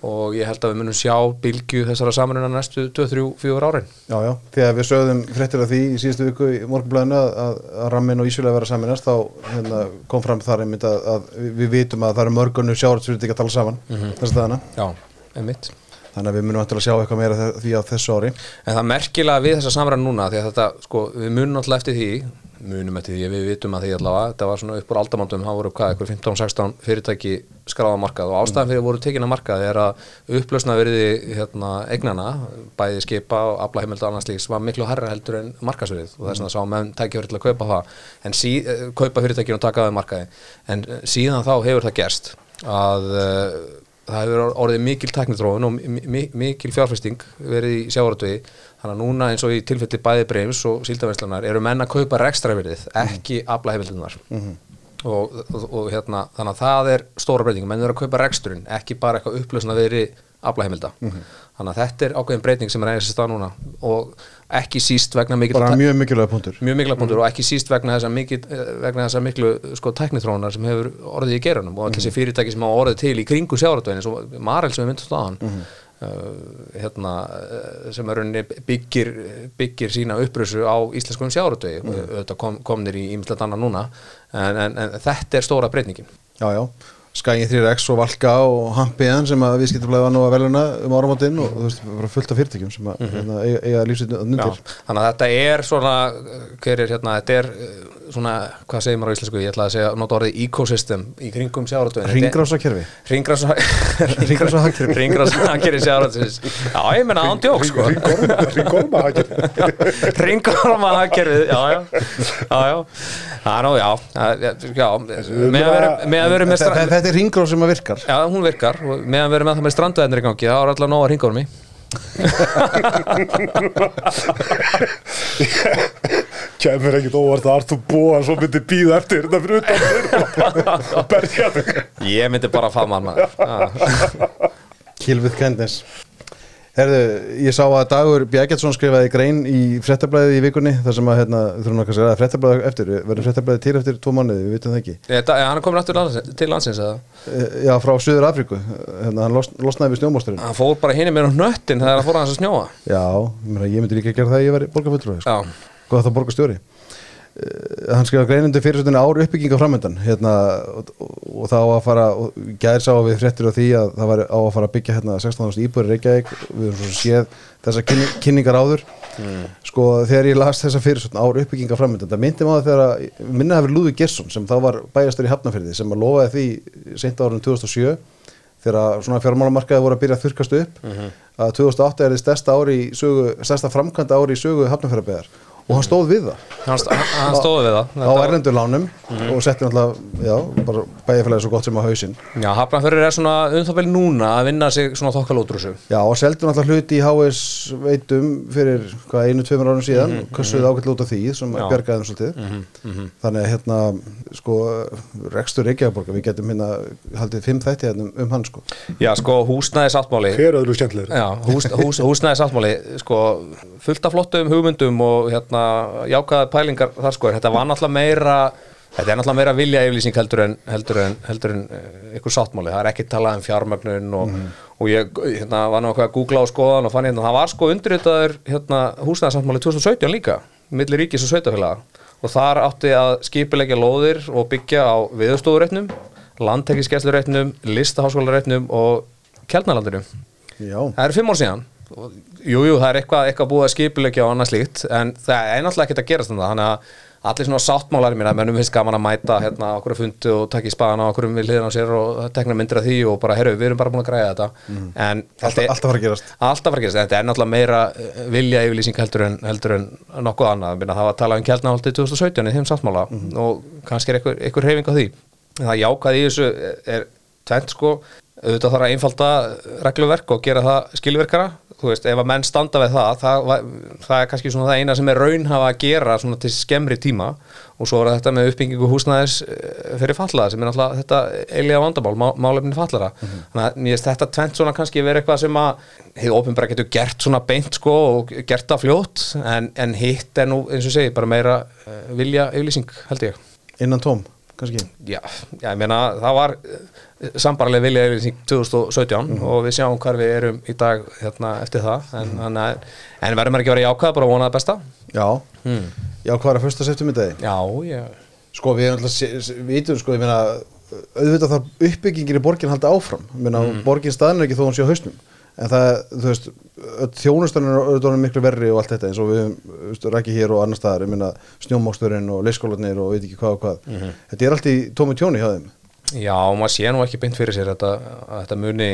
Og ég held að við munum sjá bylgju þessara samanuna næstu 2-3-4 árin. Já, já, þegar við sögðum fréttir af því í síðustu viku í morgunblæðinu að, að, að rammin og ísjulega vera saminast þá hérna, kom fram þar einmitt að, að við vitum að það eru mörgunnu sjáratsfyrirtæki að tala saman þess að þaðana Já, einmitt þannig að við munum að sjá eitthvað meira því á þessu ári. En það merkilega við þessa samræðan núna því að þetta, sko, við munum alltaf eftir því munum eftir því, við vitum að því allavega þetta var svona upp úr aldamandum, það voru hvað, eitthvað 15-16 fyrirtæki skráða markað og ástæðan fyrir voru tekin að markað er að upplösna verði hérna, eignana bæði skipa og aflaheimild og annars líks var miklu herra heldur en markasverið og þess að sá menn tækja fyrir til að kaupa það. En sí, eh, kaupa fyrirtækinu og taka það í markaði. En eh, síðan þá hefur það gerst að uh, það hefur orðið mikil teknitrófun og mi- mi- mikil fjárfesting verið í sjávartvegi þannig að núna eins og í tilfelli bæði breyms og síldavænslunar eru menn að kaupa rekstraverðið ekki aflaheimildunar og, og, og hérna þannig að það er stóra breyting menn eru að kaupa reksturinn, ekki bara eitthvað upplösna verið aflaheimilda þannig að þetta er ákveðin breyting sem er eigið sér stað núna. Og ekki síst vegna mikil mjög mikilvæg punktur. Mjög mikla punktur og ekki síst vegna þess að mikil, vegna þess að miklu sko tæknithrónar sem hefur orðið í gerunum og allir þessi fyrirtæki sem hafa orðið til í kringu sjáratveginn eins og Marel sem við myndum staðan uh, hérna uh, sem er rauninni byggir, byggir sína upprössu á íslenskum sjáratvegi mm. auðvitað kom, komnir í ímyndilegt annað núna en, en, en þetta er stóra breytningin Já, já, Skæin 3X og Valka og Hampiðan sem að við skiptum var nú að veluna um áramátinn og þú veist, bara fullt af fyrirtækjum sem að hérna, eiga, eiga lífsýttu Já, nundir þannig að þetta er svona hver er hérna, þetta er uh, svona, hvað segir maður á íslensku, ég ætla að segja nota orðið ecosystem í kringum sjáratveginn Ringrásakerfi Ringrása Ringrása hagkerfi Ringrása hagkerfi sjáratvegins Já, ég menna án djók sko. Ringorma Ringorma hagkerfi Já, já. Já, já. Það er nú, já. Að með að vera með Þetta er ringrás sem að virkar. Já, hún virkar. Og með að vera með það með stranduðennir í gangi þá er alltaf nóga ringormi kemur ekkit óvart að Artur Bóan svo myndi býða eftir þetta fyrir utan og berja þig. Ég myndi bara maður. Já. Kill with kindness Herðu, ég sá að Dagur Bjækjardsson skrifaði grein í frettablaðið í vikunni þar sem að, hérna, þurfum að segja að frettablaðið eftir, verður frettablaðið til eftir tvo mánuði, við vitum það ekki. Þetta, hann er komin aftur landsins, til landsins eða? Eh, Já, frá Suður Afríku, hérna, hann los, losnaði við snjómósturinn Hann fór bara hinni með nöttin þegar hann fór hans að snjóa. Já, ég, myndi líka að gera það ef ég væri borgarfulltrúi sko. Hvað það borgarstjóri hann skrifa greinundu fyrir svona ár uppbygginga framöndan hérna, og, og, það á að fara og gæðir sá við fréttir á því að það var á að fara að byggja hérna 16.000 íbúri Reykjavík. Við höfum svo séð þessar kynni, kynningar áður. Sko þegar ég las þessa fyrir svona ár uppbygginga framöndan það myndi maður þegar að minna hefur Lúði Gersson sem þá var bæjastur í Hafnafyrði sem að lofaði því seint árunum 2007 þegar svona fjármálamarkaði voru að byrja að þurkast upp að 2008 er þið stærsta ári í sögu, stærsta framkvæmda ári í sögu Hafnafjörðarbeðar og hann stóð við það. Hann, hann stóði við það á erlendur lánum og setti náttúrulega, já, bara bæjarfélagi svo gott sem á hausinn. Já, Hafnarfjörður er svona um það vel núna að vinna sig svona þokkal út úr þessu. Já, og seldi náttúrulega hluti í HS veitum fyrir hvað einu, tveimur árum síðan mm -hmm, kössuði ágætlega út af því sem Já. bjargaði þeim svolítið. Þannig að hérna, sko rekstur Reykjavíborga, við getum hérna haldið fimm þætti hérna um, um hann sko. Já, sko, húsnæði sáttmáli hver öðru skemmtilegur Og hérna, jákaða pælingar þar sko, þetta var náttúrulega meira þetta er náttúrulega meira vilja yfirlýsing heldur en heldur en, heldur en ykkur sáttmáli, það er ekki talað um fjármögnun og, og ég hérna, var eitthvað að googla á skoðan og fann hérna, það var sko undirritaður hérna, húsnæði sáttmáli 2017 líka, milli ríkis og sveitafélaga og þar átti að skipilegja lóðir og byggja á viðstofureitnum landtekkiskeslureitnum, listaháskólareitnum og kjaldnalandinu Já, Það eru fimm ár síðan. og Jú, jú, það er eitthvað, eitthvað búið að skipulegja og annað slíkt en það er náttúrulega ekkert að gerast um það þannig að allir svona sáttmálar mér að mönnum finnst gaman að mæta hérna okkur að fundi og taka í spaðan á okkur við hliðin á sér og tekna myndir af því og bara, herru, við erum bara búin að græða þetta. En alltaf, alltaf fara að gerast. Alltaf var að gerast, þetta er náttúrulega meira eh, vilja yfirlýsing heldur en, heldur en nokkuð annað, það var að tala um kjaldnáhaldi 2017 í þeim sáttmála og kannski er einhver, einhver auðvitað þarf að einfalda regluverk og gera það skilverkara þú veist, ef að menn standa við það það, það er kannski svona það eina sem er raunhafa að gera svona til skemmri tíma. Og svo er þetta með uppbyggingu húsnæðis eh, fyrir fallaða sem er náttúrulega þetta eiginlega vandamál, má, málefni fallara þannig að mér finnst þetta tvent svona kannski verið eitthvað sem að hefur ofinbæra getur gert svona beint sko og gert það fljótt. En, en hitt er nú eins og segi bara meira uh, vilja yfirlýsing held ég. Innan tóm, kannski. Já, já, ég meina það var sambarlega vilja yfirlýsing 2017 og við sjáum hvar við erum í dag hérna, eftir það. En, mm. en, en verður maður ekki að vera jákvæða bara að vona það besta? Já, já, hvað er að fyrsta septum í dagi? Já, já Sko, við erum alltaf, við vitum sko, ég meina auðvitað það uppbyggingin í borgin haldi áfram, ég meina, borgin staðin er ekki þó hún sé á hausnum, en það, þú veist þjónustanir er auðvitað miklu verri og allt þetta eins og við rækki hér og annar staðar, ég meina, snjómóksturinn og leyskólanir og veit ekki hvað og hvað. Þetta er allt í tómi tjóni hjá þeim. Já, maður sé nú ekki beint fyrir sér þetta, að þetta muni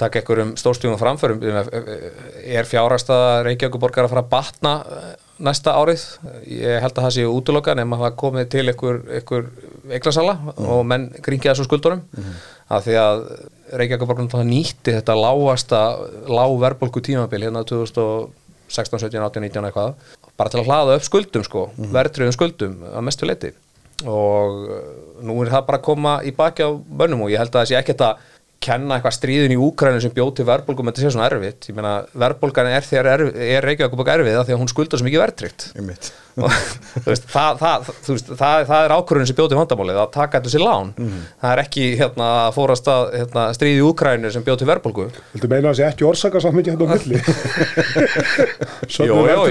taka einhverjum stórstugum framförum. Er fjárhagstaða Reykjavíkuborgar að fara að batna næsta árið. Ég held að það sé útloka nema að það komið til einhver, einhver eiglasala og menn gringja þessu skuldunum. Af því að Reykjavíkuborgar nýtti þetta lágasta lág verðbólku tímabil hérna 2016, 17, 18, 19 eitthvað bara til að hlaða upp skuldum sko verðtriðum skuldum að mestu leiti og uh, nú er það bara að koma í baki á bönnum og ég held að það sé ekkert að kenna eitthvað stríðin í Úkrænu sem bjóð til verðbólgum þetta sé svona erfitt, ég meina verðbólgan er erf, er Reykjavík erfið af því að hún skuldar svo mikið þú veist, það, það, þú veist, það, það er ákvörðun sem bjóð til vandamálið að taka þetta sér lán. Það er ekki hérna, að fórast að hérna, stríði í Úkrænu sem bjóð til verðbólgu. Viltu meina sé ekki orsaka samt mikið hérna á milli? Jú, verður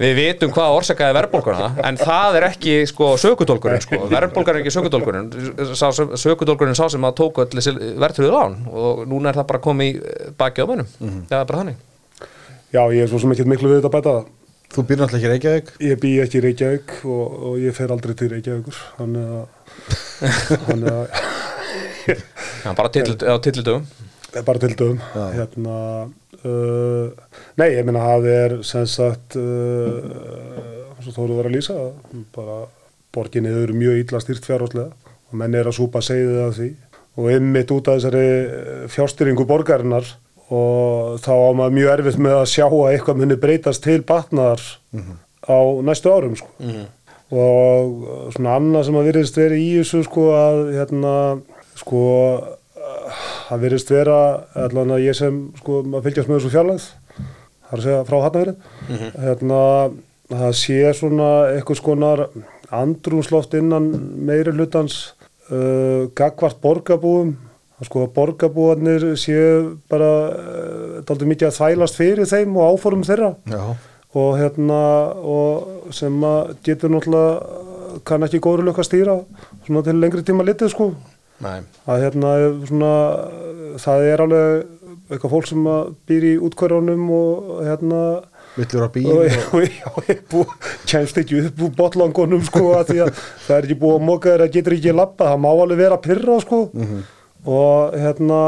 við, vitum hvað orsakaði verðbólguna en það er ekki sko, sökudólkurinn sko. verðbólgan er ekki sem- sökudólkurinn sá sem að tóku þessi verðtröðu lán og núna er það bara komið í baki á mönnum. Það er bara þannig. Já, ég er svo sem ekki miklu við þetta að bæta það. Þú býr náttúrulega ekki í Reykjavík Ég bý ekki í Reykjavík og, og ég fer aldrei til Reykjavíkur. Þannig að, að, Já, bara tillidögum bara til dögum. Hérna, uh, nei, ég meina það er sem sagt, uh, svo þóruð var að lýsa, bara borginni verið mjög illa stýrt fjárháslega og menn er að súpa segðið af því og einmitt út af þessari fjárstyringu borgarinnar og þá á maður mjög erfitt með að sjá að eitthvað muni breytast til batnaðar á næstu árum sko. og svona annað sem að virðist verið í þessu sko að hérna sko það virðist vera allan að ég sem sko að fylgjast með þessu fjarlæð að segja frá hatnaverið hérna það sé svona eitthvað skonar andrúnsloft innan meiri hlutans uh, gagvart borgarbúum að sko að borgarbúarnir séu bara uh, dálítið mikið að þvælast fyrir þeim og áforum þeirra. Já, og hérna og sem að getur náttúrulega kann ekki góður lög að stýra svona til lengri tíma litið sko. Nei. að hérna svona það er alveg eitthvað fólk sem býr í útkvörunum og hérna villur á bíl og, kemst ekki upp úr botlangunum sko að því að það er ekki búið að móka þeirra getur ekki lappa, það má alveg vera pyrra sko og hérna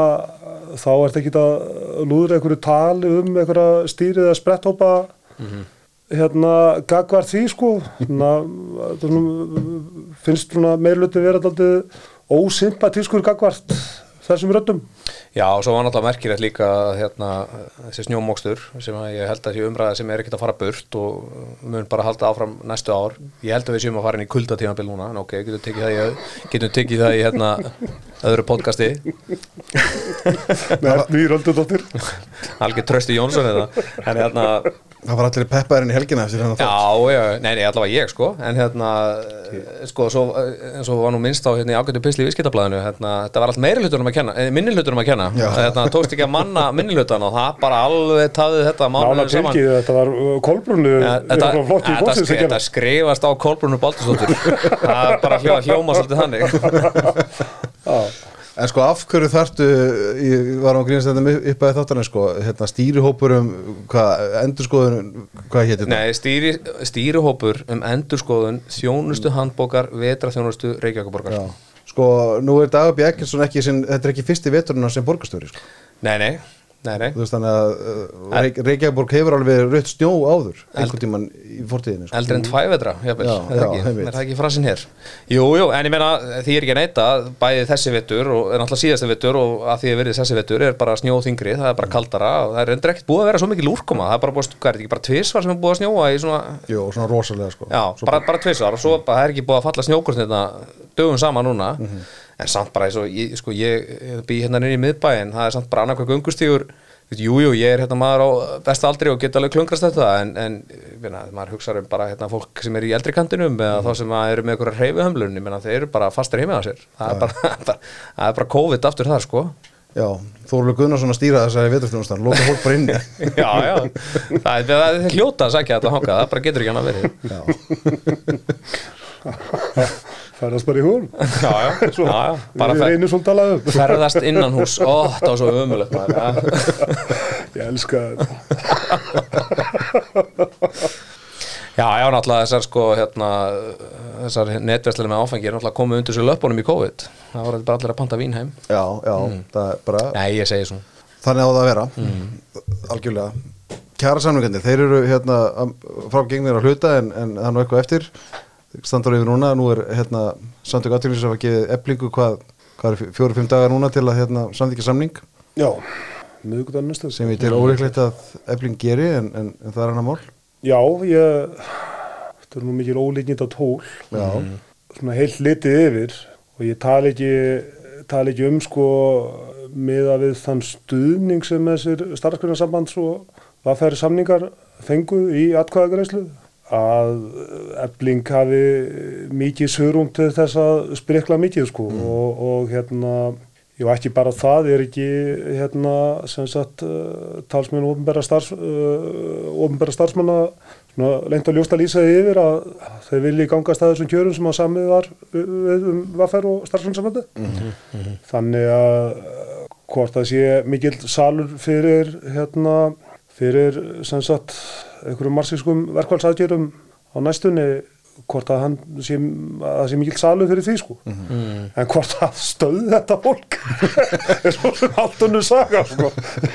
þá er þetta ekki að lúður einhverju tali um einhverja stýrið eða spretthópa hérna gagvar því sko. Svona, finnst svona meirluti vera alltaf ósympatískur gagvart þessum röddum. Já, og svo var náttúrulega merkilegt líka hérna, þessi snjómókstur sem ég held að sé umræða sem er ekkert að fara burt og mun bara halda áfram næstu ár. Ég held að við séum að fara inn í kuldatímabil núna. En ok, getum tekið það í, getum tekið það í hérna, öðru podcasti. Með Erni Röldudóttir algjör Trösti Jónsson eða en hérna Það var allir peppaðurinn í helgina Já, já, nei, nei, allavega ég sko. En hérna, sko, svo, eins og var nú minnst á hérna í ágættu pisli í viðskiptablaðinu hérna, þetta var allt meiri hlutunum að kenna eh, minni hlutunum að kenna, Já. hérna, tókst ekki að manna minni hlutan og það bara alveg taðið þetta Nána mánuðum saman. þetta var uh, Kolbrunnu Þetta, þetta, þetta skrifast á Kolbrunnu Baldursdóttur. Það er bara hljóma svolítið þannig En sko af hverju þarftu ég var á grínast þetta upp að þáttarinn sko hérna stýrihópur um hvað endurskoðun, hvað hétt þetta? Nei, stýri, stýrihópur um endurskoðun þjónustu handbókar vetra þjónustu Reykjavíkuborgar Já. Sko nú er Dagur B. Ekkertsson ekki þetta er ekki fyrsti veturinn sem borgarstjóri sko. Nei, nei, nei, nei Þú veist þannig að uh, Reyk, Reykjavík hefur alveg rautt snjó áður einhvern tímann í fortíðinni sko. Eldri en tvævetra, jafnvel, Já, er það ekki, einmitt. er það ekki frasin hér Jú, jú, en ég meina því er ekki að neyta bæði þessi vettur og náttúrulega síðasti vettur og að því að verið þessi vettur er bara snjóþingri, það er bara kaldara og það er endur ekkert búið að vera svo mikil úrkoma það er bara búið, hvað er þetta ekki bara tvisvar sem er búið að snjóa í svona, Jú, svona rosalega sko. já, bara, bara tvisvar og svo það er ekki búið að falla snjókurs þetta dögum saman núna Mhm. En samt bara eins og, ég, sko, ég, ég bý hérna inn í miðbæin, það er samt bara annarkvæð göngustígur. Jú, jú, ég er hérna maður á besta aldri og get alveg klungrast þetta en, en meina, maður hugsa um bara hérna, fólk sem er í eldri kantinum eða þá sem eru með einhverja hreyfihömlun ég meina, þeir eru bara fastir heima á sér. Það er bara, það er bara COVID aftur þar sko. Já, Þóruldur Gunnarsson að stýra þessari veturstjónustan, lóka fólk bara inni Já, já, það er, það er hljóta að sækja þetta hanga, það bara getur ekki hann að verið færast bara í hún Já, já, já, já bara við fer, reynum svona talað um. Ferðast innan hús Ó, það var svo ömulegt ég elska þetta. Já, já, náttúrulega þessar sko hérna, þessar netverslega með áfengi er náttúrulega komið undir sér löpunum í COVID. Það voru bara allir að panta vín heim. Já, já, það er bara Nei, ég segi svona. Þannig á það að vera. Algjörlega. Kjara samlingandi, þeir eru hérna frá gengnir að hluta en, en það er nú eitthvað eftir standar yfir núna, nú er hérna samtök aðtrygglis að gefa eflingu hvað, hvað er fjóru-fimm dagar núna til að hérna samþykja samning. Já, miðgutan næstu sem ég til óleiklegt að efling geri en, en, en það er hann að mál. Já, ég þetta er nú mikil ólíknind á tól. Já, svona heilt litið yfir og ég tala ekki tala ekki um sko miða við þann stuðning sem þessir starfsgrunarsambands og vaffæri samningar fengu í atkvæðagreislu að ebling hafi mikið sörum til þess að sprikla mikið sko. Og, og hérna Jú, ekki bara það er ekki hérna sem sagt uh, talsmenn ofnbæra starfs, uh, starfsmanna lengt að ljósta lýsa því yfir að þeir vilji gangast að þessum kjörum sem að samið var um vaffer og starfsmannsambandi. Þannig að hvort það sé mikil salur fyrir hérna fyrir sem sagt einhverjum marxískum verkvælsaðgjörum á næstunni hvort að hann sé, að það sé mikil salur fyrir því sko. En hvort að stöðu þetta fólk. Er svo sem allt önnur saga sko.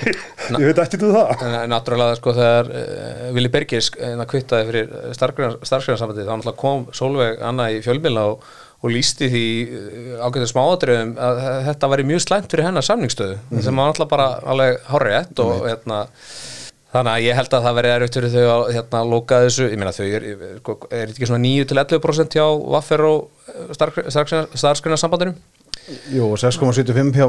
ég, ég veit ekki til það. Náttúrulega sko þegar uh, Vili Bergis uh, kvittaði fyrir starfsgrænarsambandi þá náttúrulega kom Solveig Anna í fjölmila og, og lísti því uh, ágættu smáadröðum að þetta væri mjög slæmt fyrir hennar samningsstöðu sem var náttúrulega bara alveg horrið og hérna Þannig að ég held að það verði erfitt fyrir þau að hérna, lóka þessu, ég meina þau er, er ekki svona 9-11% hjá Vaffer og starfsgrunnarsambandinu? jú, og 6,75 hjá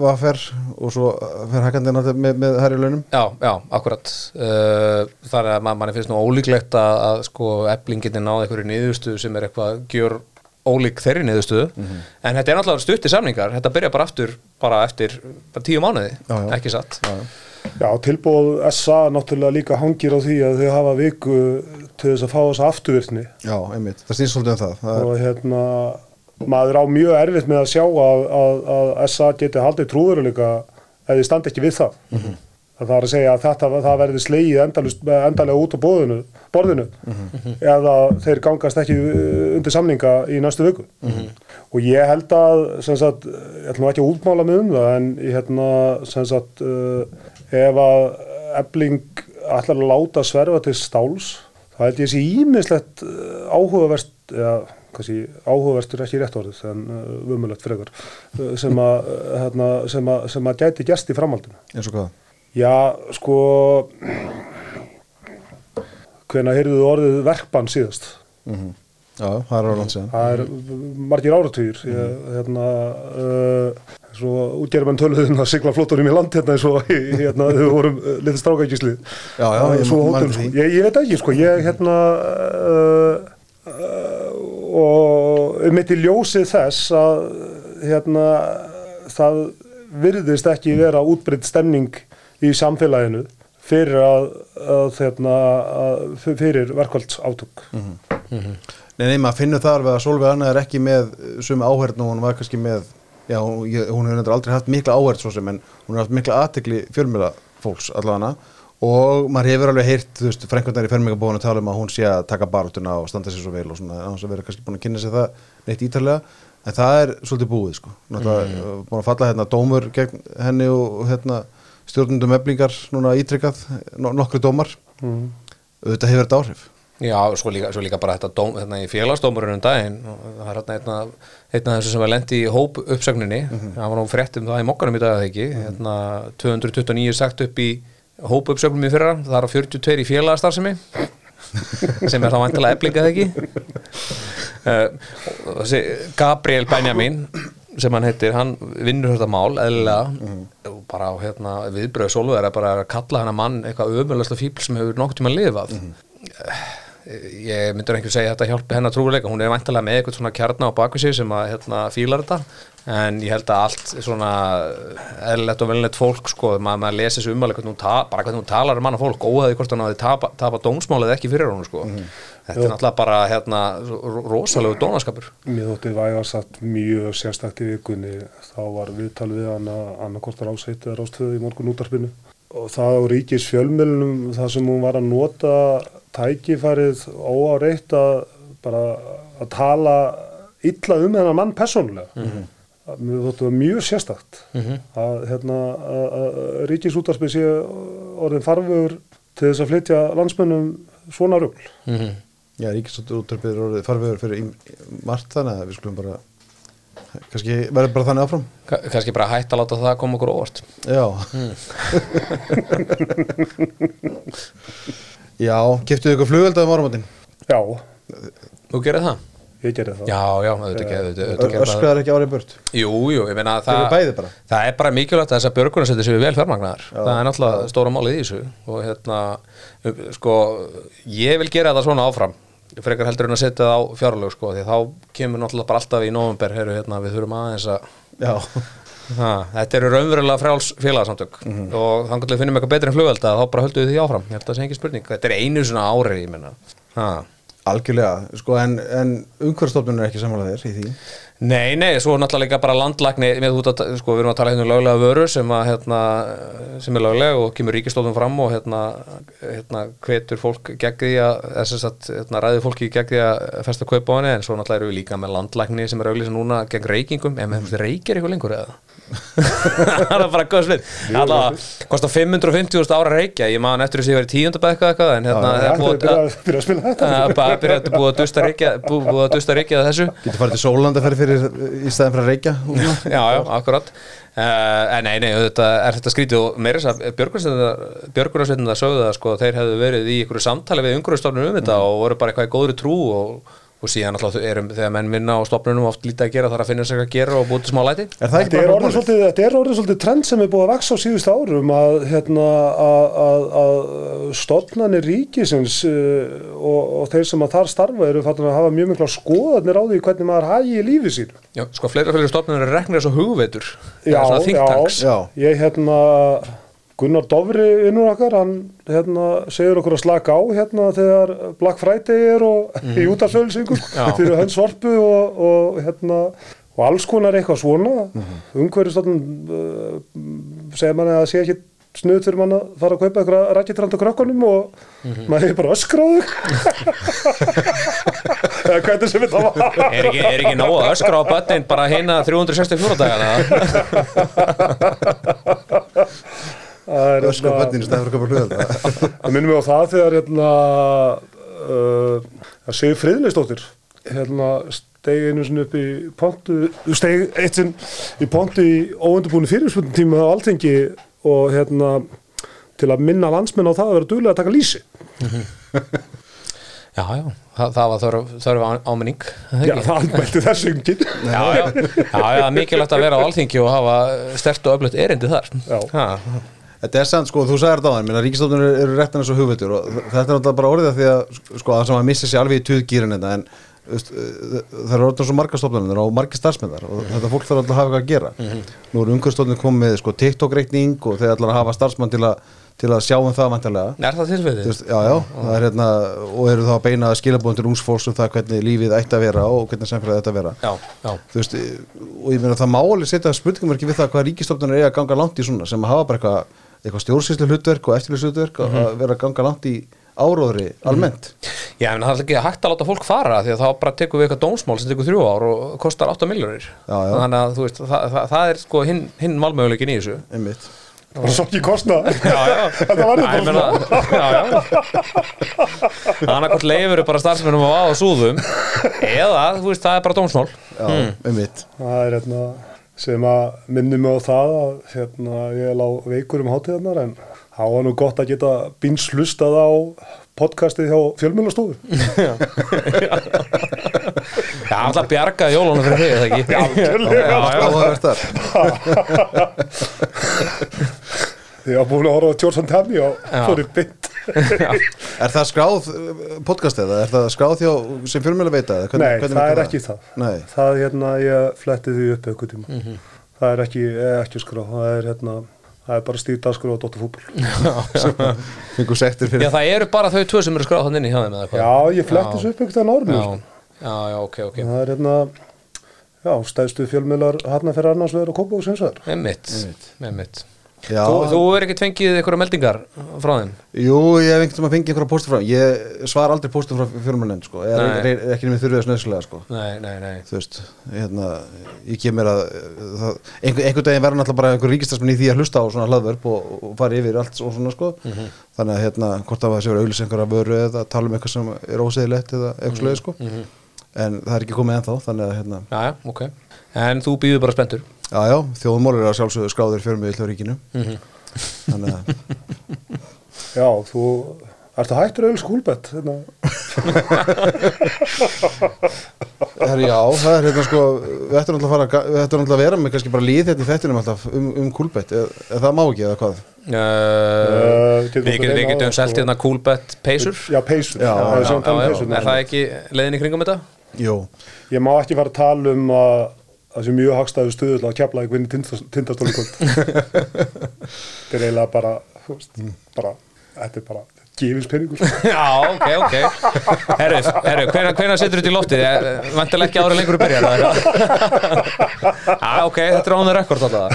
Vaffer og svo fer hækandi náttúrulega með, með hærri launum. Já, já, akkurat. Uh, Þannig að man- manni finnst nú ólíklegt að, að sko eflinginni náði einhverju niðurstuðu sem er eitthvað gjör ólík þeirri niðurstuðu en þetta er náttúrulega stutti samningar. Þetta byrja bara aftur, bara eftir bara tíu mánuði, Já, já. ekki satt? Já, Já, tilbúð SA náttúrulega líka hangir á því að þau hafa viku til þess að fá þessa afturvirkni. Já einmitt, það snýst svolítið um það, það og hérna maður á mjög erfitt með að sjá að, að, að SA geti haldið trúðuruleika þið standi ekki við það. Það er að segja að þetta það verði slegið endalega út á borðinu, borðinu eða þeir gangast ekki uh, undir samninga í næstu viku. Og ég held að sem sagt, ég ætlum ekki að útmála mig um það en ég hérna sem sagt uh, ef að ebling ætlar að láta sverfa til stáls Það held ég sé ímislegt áhugaverst, eða kannski áhugaverstur er ekki rétt orðið en uh, vumulegt frekar uh, sem að hérna, sem að, sem að gæti gæst í framhaldinu. eins og hvað Já, sko hvenær heyrðuðu orðið verkbann síðast? mm Já, það er langt síðan Það er margir áratugir ég, hérna uh, svo útgerðmenn töluðin að sigla flottunum í land hérna eins og hérna þau vorum uh, litið strákækislið Já, já, ég eftir sko. ég, ég veit ekki sko. Ég hérna uh, uh, og um eitt í ljósið þess að hérna það virðist ekki vera útbreytt stemning í samfélaginu fyrir að, að, hérna, að fyrir verkvælds átök Nei, nei, maður finnur þar við að Solveig Anna er ekki með sumi áhörn og hún var kannski með já, hún, ég, hún hefur aldrei haft mikla áhörn svo sem en hún hefur haft mikla aðtekli fjölmjöla fólks allavega. Og maður hefur alveg heyrt, frengundar í fermingabóðinu tala um að hún sé að taka barátuna og standa sér svo vel og svona, að vera kannski búin að kynna sér það neitt ítalega, en það er svolítið búið, sko, náttúrulega mm. búin að falla hérna dómur gegn henni og hérna stjórnundum eflingar núna ítrykkað, no nokkru dómar. Mm. auðvitað hefur þetta áhrif Já, svo líka, svo líka bara þetta dóm, hérna, í félagsdómurinn um daginn það er hérna einna, þessu sem var lendi í hóp uppsögninni það var nú frétt um það í mokkanum í dag eða ekki? Hérna, 229 sagt upp í hóp uppsögnum í fyrra, það er á 42 í félagastarfsemi sem er þá vantilega eflingað ekki? Uh, Gabriel Benjamin sem hann heitir, hann vinnur þetta mál eðlilega. Og bara hérna, viðbröðu sólvegar er bara að kalla hann að mann eitthvað ömurlega fíbl sem hefur nokkuð tíma lifað ég myndur einhver segja að þetta hjálpi hennar trúleika, hún er vantilega með eitthvað svona kjarna á baku sig sem að hérna, fílar þetta. En ég held að allt svona eðlilegt og velnett fólk sko, maður, maður lesi þessu umalega hvernig hún, ta bara hvernig hún talar um manna fólk, óhaði hvort hann hafi tapa, tapa dómsmálið ekki fyrir hún sko. þetta er náttúrulega bara hérna, ro- rosalegu dónaskapur. Mér þótti vægar satt mjög sérstakt í vikunni. Þá var viðtal við hann að annarkostar áseitt eða rástöðu í morgun útarpinu og það á ríkis fjölmjölunum það sem hún var að nota tækifærið óáreitt að bara að tala illa um hennar mann persónulega. Mér þótti það mjög sérstakt að, hérna, að, að ríkisútarpið sé orðin farfur til þess að flytja landsmönnum svona rugl. Mm -hmm. Já, ríkistóttur útörpið er orðið farvegur fyrir margt þannig að við skulum bara kannski verður bara þannig áfram. Kannski bara hægt að láta það koma okkur óvart. Já Já, keftuðu ykkur flugveldaðum áramótin Já, þú gerir það? ég gerði það. Já, já, auðvitað ekki auðvitað- auðvitað gerir það. Öskraðar ekki árið burt? Jú, jú, ég meina eru það bæði bara. Það er bara mikilvægt að þessar björgunarsættir séu vel fjármagnar Það er náttúrulega stóra málið í þessu. Og hérna, sko ég vil gera það svona áfram frekar heldur en að setja það á fjárlög sko, því þá kemur náttúrulega bara alltaf í november heru, hérna, við þurfum aðeins að þetta eru raunverulega frjáls félagsamtök og þannig að við finnum eitthvað betri en flugvelda þá bara höldum við því áfram, ég held að það sé ekki spurning. Þetta er einu svona ári, ég menna algjörlega Sko, en, en umhverfstofnun er ekki samanlega þér í því Nei, nei, svo er náttúrulega líka bara landlækni með út að, sko, við erum að tala hérna um löglega vöru sem að, hérna, sem er löglega og kemur ríkistofnum fram og hérna, hérna, hvetur fólk gegn því að, þess að, hérna, ræður fólki gegn því að festa kaupa á henni, en svo náttúrulega eru við líka með landlækni sem er auglýsa núna gegn reykingum, en með reykir eitthvað lengur eða? það er bara góð sveit alltaf, kostar 550.000 ára reykja. Ég maður eftir þess að ég verið tíundabæð eitthvað eitthvað en hérna, Það er búið að, byrja að spila. Þetta að bara byrja að búið að dusta reykja að þessu. Getur farið til Sólanda fyrir, fyrir í staðin að reykja? Já, já, akkurat. Uh, en nei, nei, þetta er þetta skrítið og meira þess að björgunarsveitin það sögðu það sko, þeir hefðu verið í einhverju samtali við umhverjastofnun um þetta og voru bara eitthvað í góðri trú og, og síðan alltaf erum þegar menn vinna á stofnunum oft lítið að gera þar að finna sér að gera og búið til smá læti. Er það ekki? Þetta er, orðið svolítið, er trend sem er búið að vaksa á síðust árum að, hérna, að, að, að stofnanir ríkisins uh, og, og þeir sem að þar starfa eru fattin að hafa mjög mikla skoðanir á því hvernig maður hagi í lífi sín. já, sko, fleira fyrir stofnunum eru reknir og hugveitur. Já, tanks. Já. Ég hérna, Gunnar Dofri innur okkar, hann hérna, segir okkur að slaka á hérna þegar Black Friday er og í útafsölsingu Já. fyrir hans sorpu og, og hérna og alls konar eitthvað svona. Mm -hmm. umhverjastofnun uh, segir manni að það sé ekki snuð fyrir mann að fara að kaupa eitthvað rækjitrand á krökkunum og maður hefur bara öskráðu eða hvernig sem þetta var. Er ekki, er ekki nóg að öskra á börnin bara hérna 364 dagana Það er Öskra hérna- í að köpa flugvelda Það minnum við á það þegar hérna, uh, að segja friðleistóttir hérna steg einu sinni upp í pontu steg eitt sinn í pontu í óundubúinu fyrirspunum tíma á alþengi og hérna til að minna landsmenn á það að vera duglega að taka lýsi. Já, já, það, það var þörf, þörf á- áminning það Já, það andmælti þessu enginn já, já, já, já, mikilvægt að vera á alþingi og hafa stert og öflut erindi þar. Já. Ha, Þetta er sant, sko, þú sagði þetta á hann, ríkistofnur eru, eru réttan eins og hugveitur og þetta er náttúrulega bara orðið því að, sko, það sem að missa sér alveg í tuðgýrin þetta, en uh, það eru orðin svo marga stofnunir og margir starfsmennar og þetta fólk þarf alltaf að hafa eitthvað að gera. Nú eru umhverfstofnunir komið með, sko, TikTok-reikning og þeir ætlar að hafa starfsmann til að, til að sjá um það vantarlega. Er það veist, já, já, það er hérna, og eru þá að beina skilabóðum til ungsfólks um það hvernig lífið ætti að vera og hvernig samfélagið ætti að vera. Já, já, Þú veist, og ég meina það má alveg setja spurningumverki við það hvað ríkistofnunir eiga að ganga langt í svona sem að hafa bara eitthvað, eitthvað stjórnsýslu hlutverk og eftirlýs hlutverk Mhm. að vera að ganga langt í áróðri almennt. Já, en það er ekki hægt að láta fólk fara því að þá bara tekur við eitthvað dómsmál sem tekur þrjú ár og kostar 8 miljónir Já, já. þannig að þú veist, það, það, það er sko hinn, hinn valmöguleikin í þessu Einmitt. bara svo ekki kostna Já, já, Þetta var já, já Þannig hvort leifur bara starfsmennum á á súðum eða, þú veist, það er bara dómsmál Já, einmitt. það er hérna sem að minni mig á það að hérna, ég lá veikur um hátíðarnar en það var nú gott að geta bíns hlustað á podcastið hjá fjölmjölastofu Já, alltaf bjargaði jólunum fyrir þig, eða ekki? Já, já, já, því ég var búin að horfa á George Antami og Já. fór í bytt Er það skráð uh, podcast eða? Er það skráð hjá sem fjölmjöla veita? eða? Nei, hvernig það er ekki það Nei. það er hérna, ég fletti því upp eitthvað tíma Mhm. það er ekki, ekki skrá það er hérna, það er bara stíð dagskrá og dóttar fútból Fengur sektir Já, fyrir. það eru bara þau tvö sem eru skráð þannig inn í hjá þeim eða hvað? Já, ég fletti þessu upp eitthvað árinu Já, sko. já, já, ok, ok það er hérna já, stæðstu fjölmjölar hérna fyrir annarsvegar og kópa og sinnsvegar Einmitt, einmitt Já, Þú, þú er ekkert fengið einhverja meldingar frá þeim? Jú, ég hef einhvern veginn að fengið einhverja póstur frá Ég svar aldrei póstur frá fjölmjölan sko. Ekki nefnir þurfið þess nöðslega sko. Nei, nei, nei. Þú veist, hérna ég kem mér að það, einhver, einhver daginn verður náttúrulega bara einhver ríkistasmenn í því að hlusta á svona hlaðvörp og, og fara yfir allt og svona sko. Þannig að hérna, hvort það var að séu auðlis einhverja vöru eða tala um eitthvað sem er óseðilegt eða eitthvað mm sko. en það er ekki komið ennþá, þannig að hérna. Já, já, ok. En þú býður bara spenntur já, já, þjóðumólur er að sjálfsögðu skráður fjörmið í ríkinu. Þannig að já, þú ert að hættur auðvitað skúlbett hérna. Já, það er hérna sko við ættum náttúrulega að, fara, við ættum náttúrulega að vera með kannski bara líð hérna í þettinum alltaf um, um kúlbett eða eða það má ekki eða hvað? Uh, Eh, Við getum, sko. hérna coolbet peysur? Já, er tala um Er það ekki leiðin í kringum þetta? Jú, ég má ekki fara að tala um að það sé mjög hagstæðu stuðull að kepla í vinni tindastóli kvöld. Þetta er eiginlega bara veist, bara, þetta er bara gefins Já, ok, ok. Herru, herru, hvenær, hvenær setur þetta í loftið? Vantilega ekki ára lengur að byrja? Já, ok, þetta er án það rekord alltaf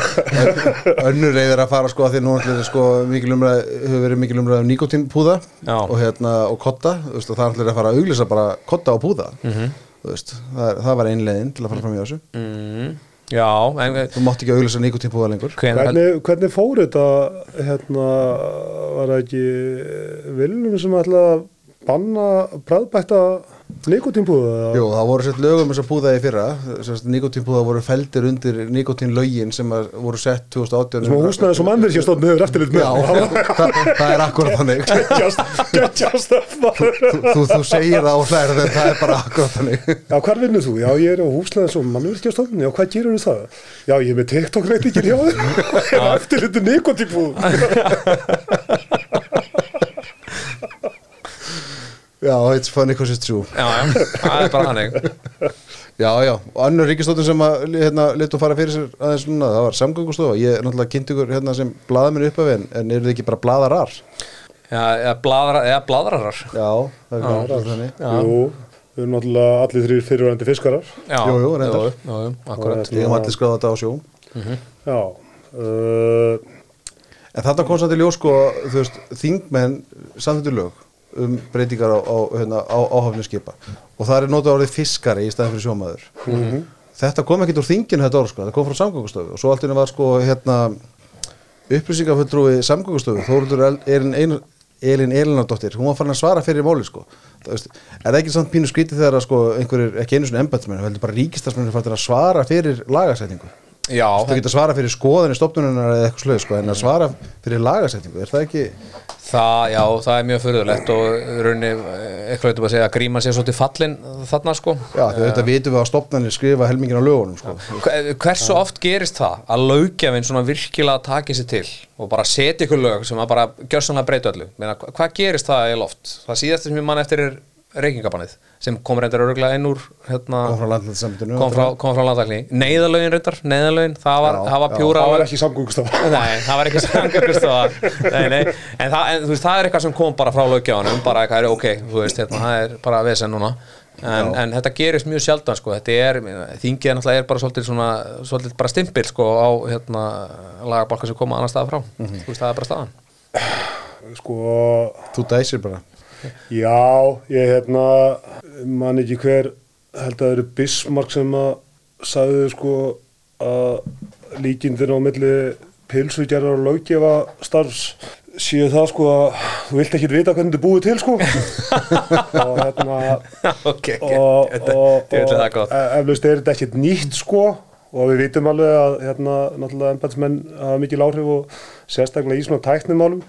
önnur leið er að fara sko að því nú ætlir sko mikil umræð hefur verið mikil umræð um nikotínpúða og hérna og kotta. Það ætlir að fara að auglýsa bara kotta og púða. Mhm. þú veist, það, er- það var ein leiðin til að fara fram í þessu. Mm, Já, en þú mátt ekki auglýsa nikotínpúða lengur. Hvernig, hvernig fór þetta hérna var það ekki viljum sem ætla að banna bræðbætta nikotínbúða Jú, það voru sett lögum þess að púða í fyrra. Nikotínpúða voru feldir undir nikotínlögin sem voru sett 2018 sem að húsnaði sem mannir sér stofn hefur eftirlit með. Já, það, það er akkurat þannig. Gætjast þú, þú segir það og hlæðir það það er bara akkurat þannig. Já, hvar vinnur þú? Já, ég er á húsnaði sem mannvirkjastofn Já, hvað gerur þú það? Já, ég er með TikTok reytingir hjá þér. Eftirlitu nikotínbúð Já, it's funny because it's true. Já, já, það er bara hannig Já, já, og annur ríkistóttur sem að hérna, letu fara fyrir sér aðeins núna, það var samgöngustofa. Ég er náttúrulega kynnt ykkur hérna sem blaðamennu uppaf en, en eru þið ekki bara blaðarar? Já, eða bladrarar Já, það er blaðarar þannig. Jú, við erum náttúrulega allir þrýr fyrirvændi fiskarar. Já, Jú, jú, reyndar. jú, jú, jú, akkurat. Ég hef allir skráða þetta á sjó. Já uh, En þetta kom samt í ljós sko, þú veist, þingmenn lög um breytingar á, á, hérna, á áhafni skipa. Og það er notað orðið fiskari í staðin fyrir sjómaður. Þetta kom ekkert úr þinginu þetta orð sko, það kom frá samgöngustofu. Og svo allt í henni var sko hérna upplýsingafulltrúi samgöngustofu Þóruldur er ein, Elin Elinardóttir, hún var farin að svara fyrir máli sko. það veist, er það ekki samt pínu skrítið þegar að sko, einhverjir, ekki einu svona embatsmenn heldur bara ríkistasmenn er farin að svara fyrir lagasetningu? Já, þú getur að svara fyrir skoðanir stopnunar eða eitthvað sluð sko, en að svara fyrir lagasetningu er það ekki það, já, það er mjög fyrirlegt og í rauninni, eitthvað veitum að segja að gríma sér svolítið fallin þarna sko já, þetta vitum við að stopnarnir skrifa helmingin á lögunum sko. Hve- Hversu oft gerist það að lögjafinn svona virkilega taki sér til og bara setja ykkur lög sem að bara gjörsanlega breyta öllu Meina, hva- hvað gerist það í loft? Það síðast sem ég mann eftir er reykingabannið sem kom reyndar öruglega inn úr hérna, kom frá landlætsambundinu kom frá, kom frá landakli neyðalögin reyndar, neyðalögin það var, Já, það var já. pjúra það var ekki samgöngustofa. Nei, það var ekki nei. En, það, en þú veist, það er eitthvað sem kom bara frá löggjáðanum bara eitthvað er ok, þú veist, hérna, það er bara vesen núna. En, en þetta gerist mjög sjaldan sko. þetta er, þingið náttúrulega er bara svolítið svona, svolítið bara stimpil sko, á hérna, lagabalka sem koma annar stað frá. Þú veist, það er bara staðan. Sko, þú dæsir bara já, ég hérna man ekki hver held að það eru Bismarck sem að sagði sko að líkindin á milli pilsugjærar og löggefa starfs séu það sko að þú vilt ekki vita hvernig er búið til sko. Og hérna ok, ok, og, þetta og, er og gott. e- eflaust er þetta ekkert nýtt sko. Og við vitum alveg að hérna náttúrulega embætismenn hafa mikil áhrif og sérstaklega í svona tæknimálum.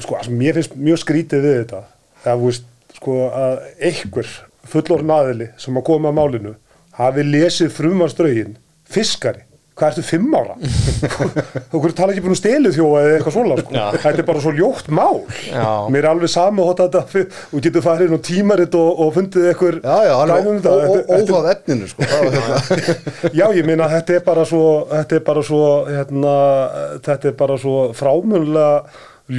Sko, mér finnst mjög skrítið við þetta það veist sko að einhver fullorinn aðili sem að koma að málinu hafi lesið frumarströgin fiskari hvað ertu fimm ára þú hverju tala ekki búin að stelu þjóa eða eitthvað svona sko. Þetta er bara svo ljótt mál Já. mér er alveg sama hótt að þetta og getur farið á tímaritt og, og fundið eitthvað um er þetta. Óháð efninu sko. Já, ég meina þetta er bara svo þetta er bara svo hérna, þetta er bara svo frámunlega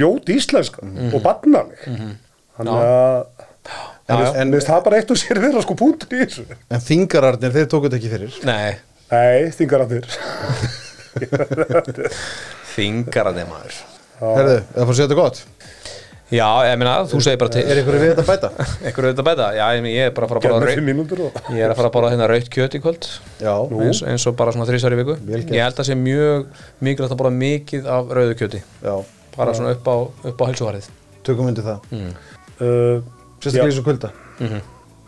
ljót íslenska og barnaleg þannig að en það bara eitt og sér vera sko punktur í þessu. En þingararnir, þeir tóku þetta ekki fyrir? Nei, Nei, þingar að þér þingarandi maður herðu, það fór að segja þetta gott? Já, ég meina, þú segir bara til. Er ykkur við þetta að bæta? einhverju auðvitað bæta, já, ég, meina, ég er bara að fara að er borða hérna rautt kjöt í kvöld. Já, eins, eins og bara svona þrísar í viku. Ég held að sé mjög mikilvægt að borða mikið af rauðu kjöti. Já, bara svona upp á, upp á helsuvarið tökum undir það. Mm. Uh, sérstaklega Já. í svo kvölda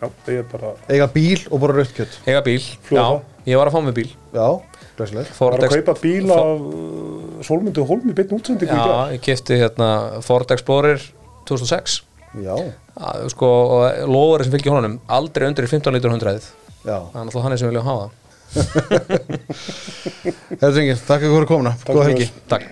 Já, ég er bara eiga bíl og bara rautt kjött Ega bíl, Flóða. já, ég var að fá mig bíl. Já, glæsilegt. Var að kaupa bíl af uh, Solmundu Holmi beinn útsendingu í Já, dag ég kefti hérna Ford Explorer 2006 já, að, sko, og lofari sem fylgir honum aldrei undir 15 lítur 100 já, það er náttúrulega hann sem vilja hafa það. Herðu drengir, takk fyrir helgi. oss. Takk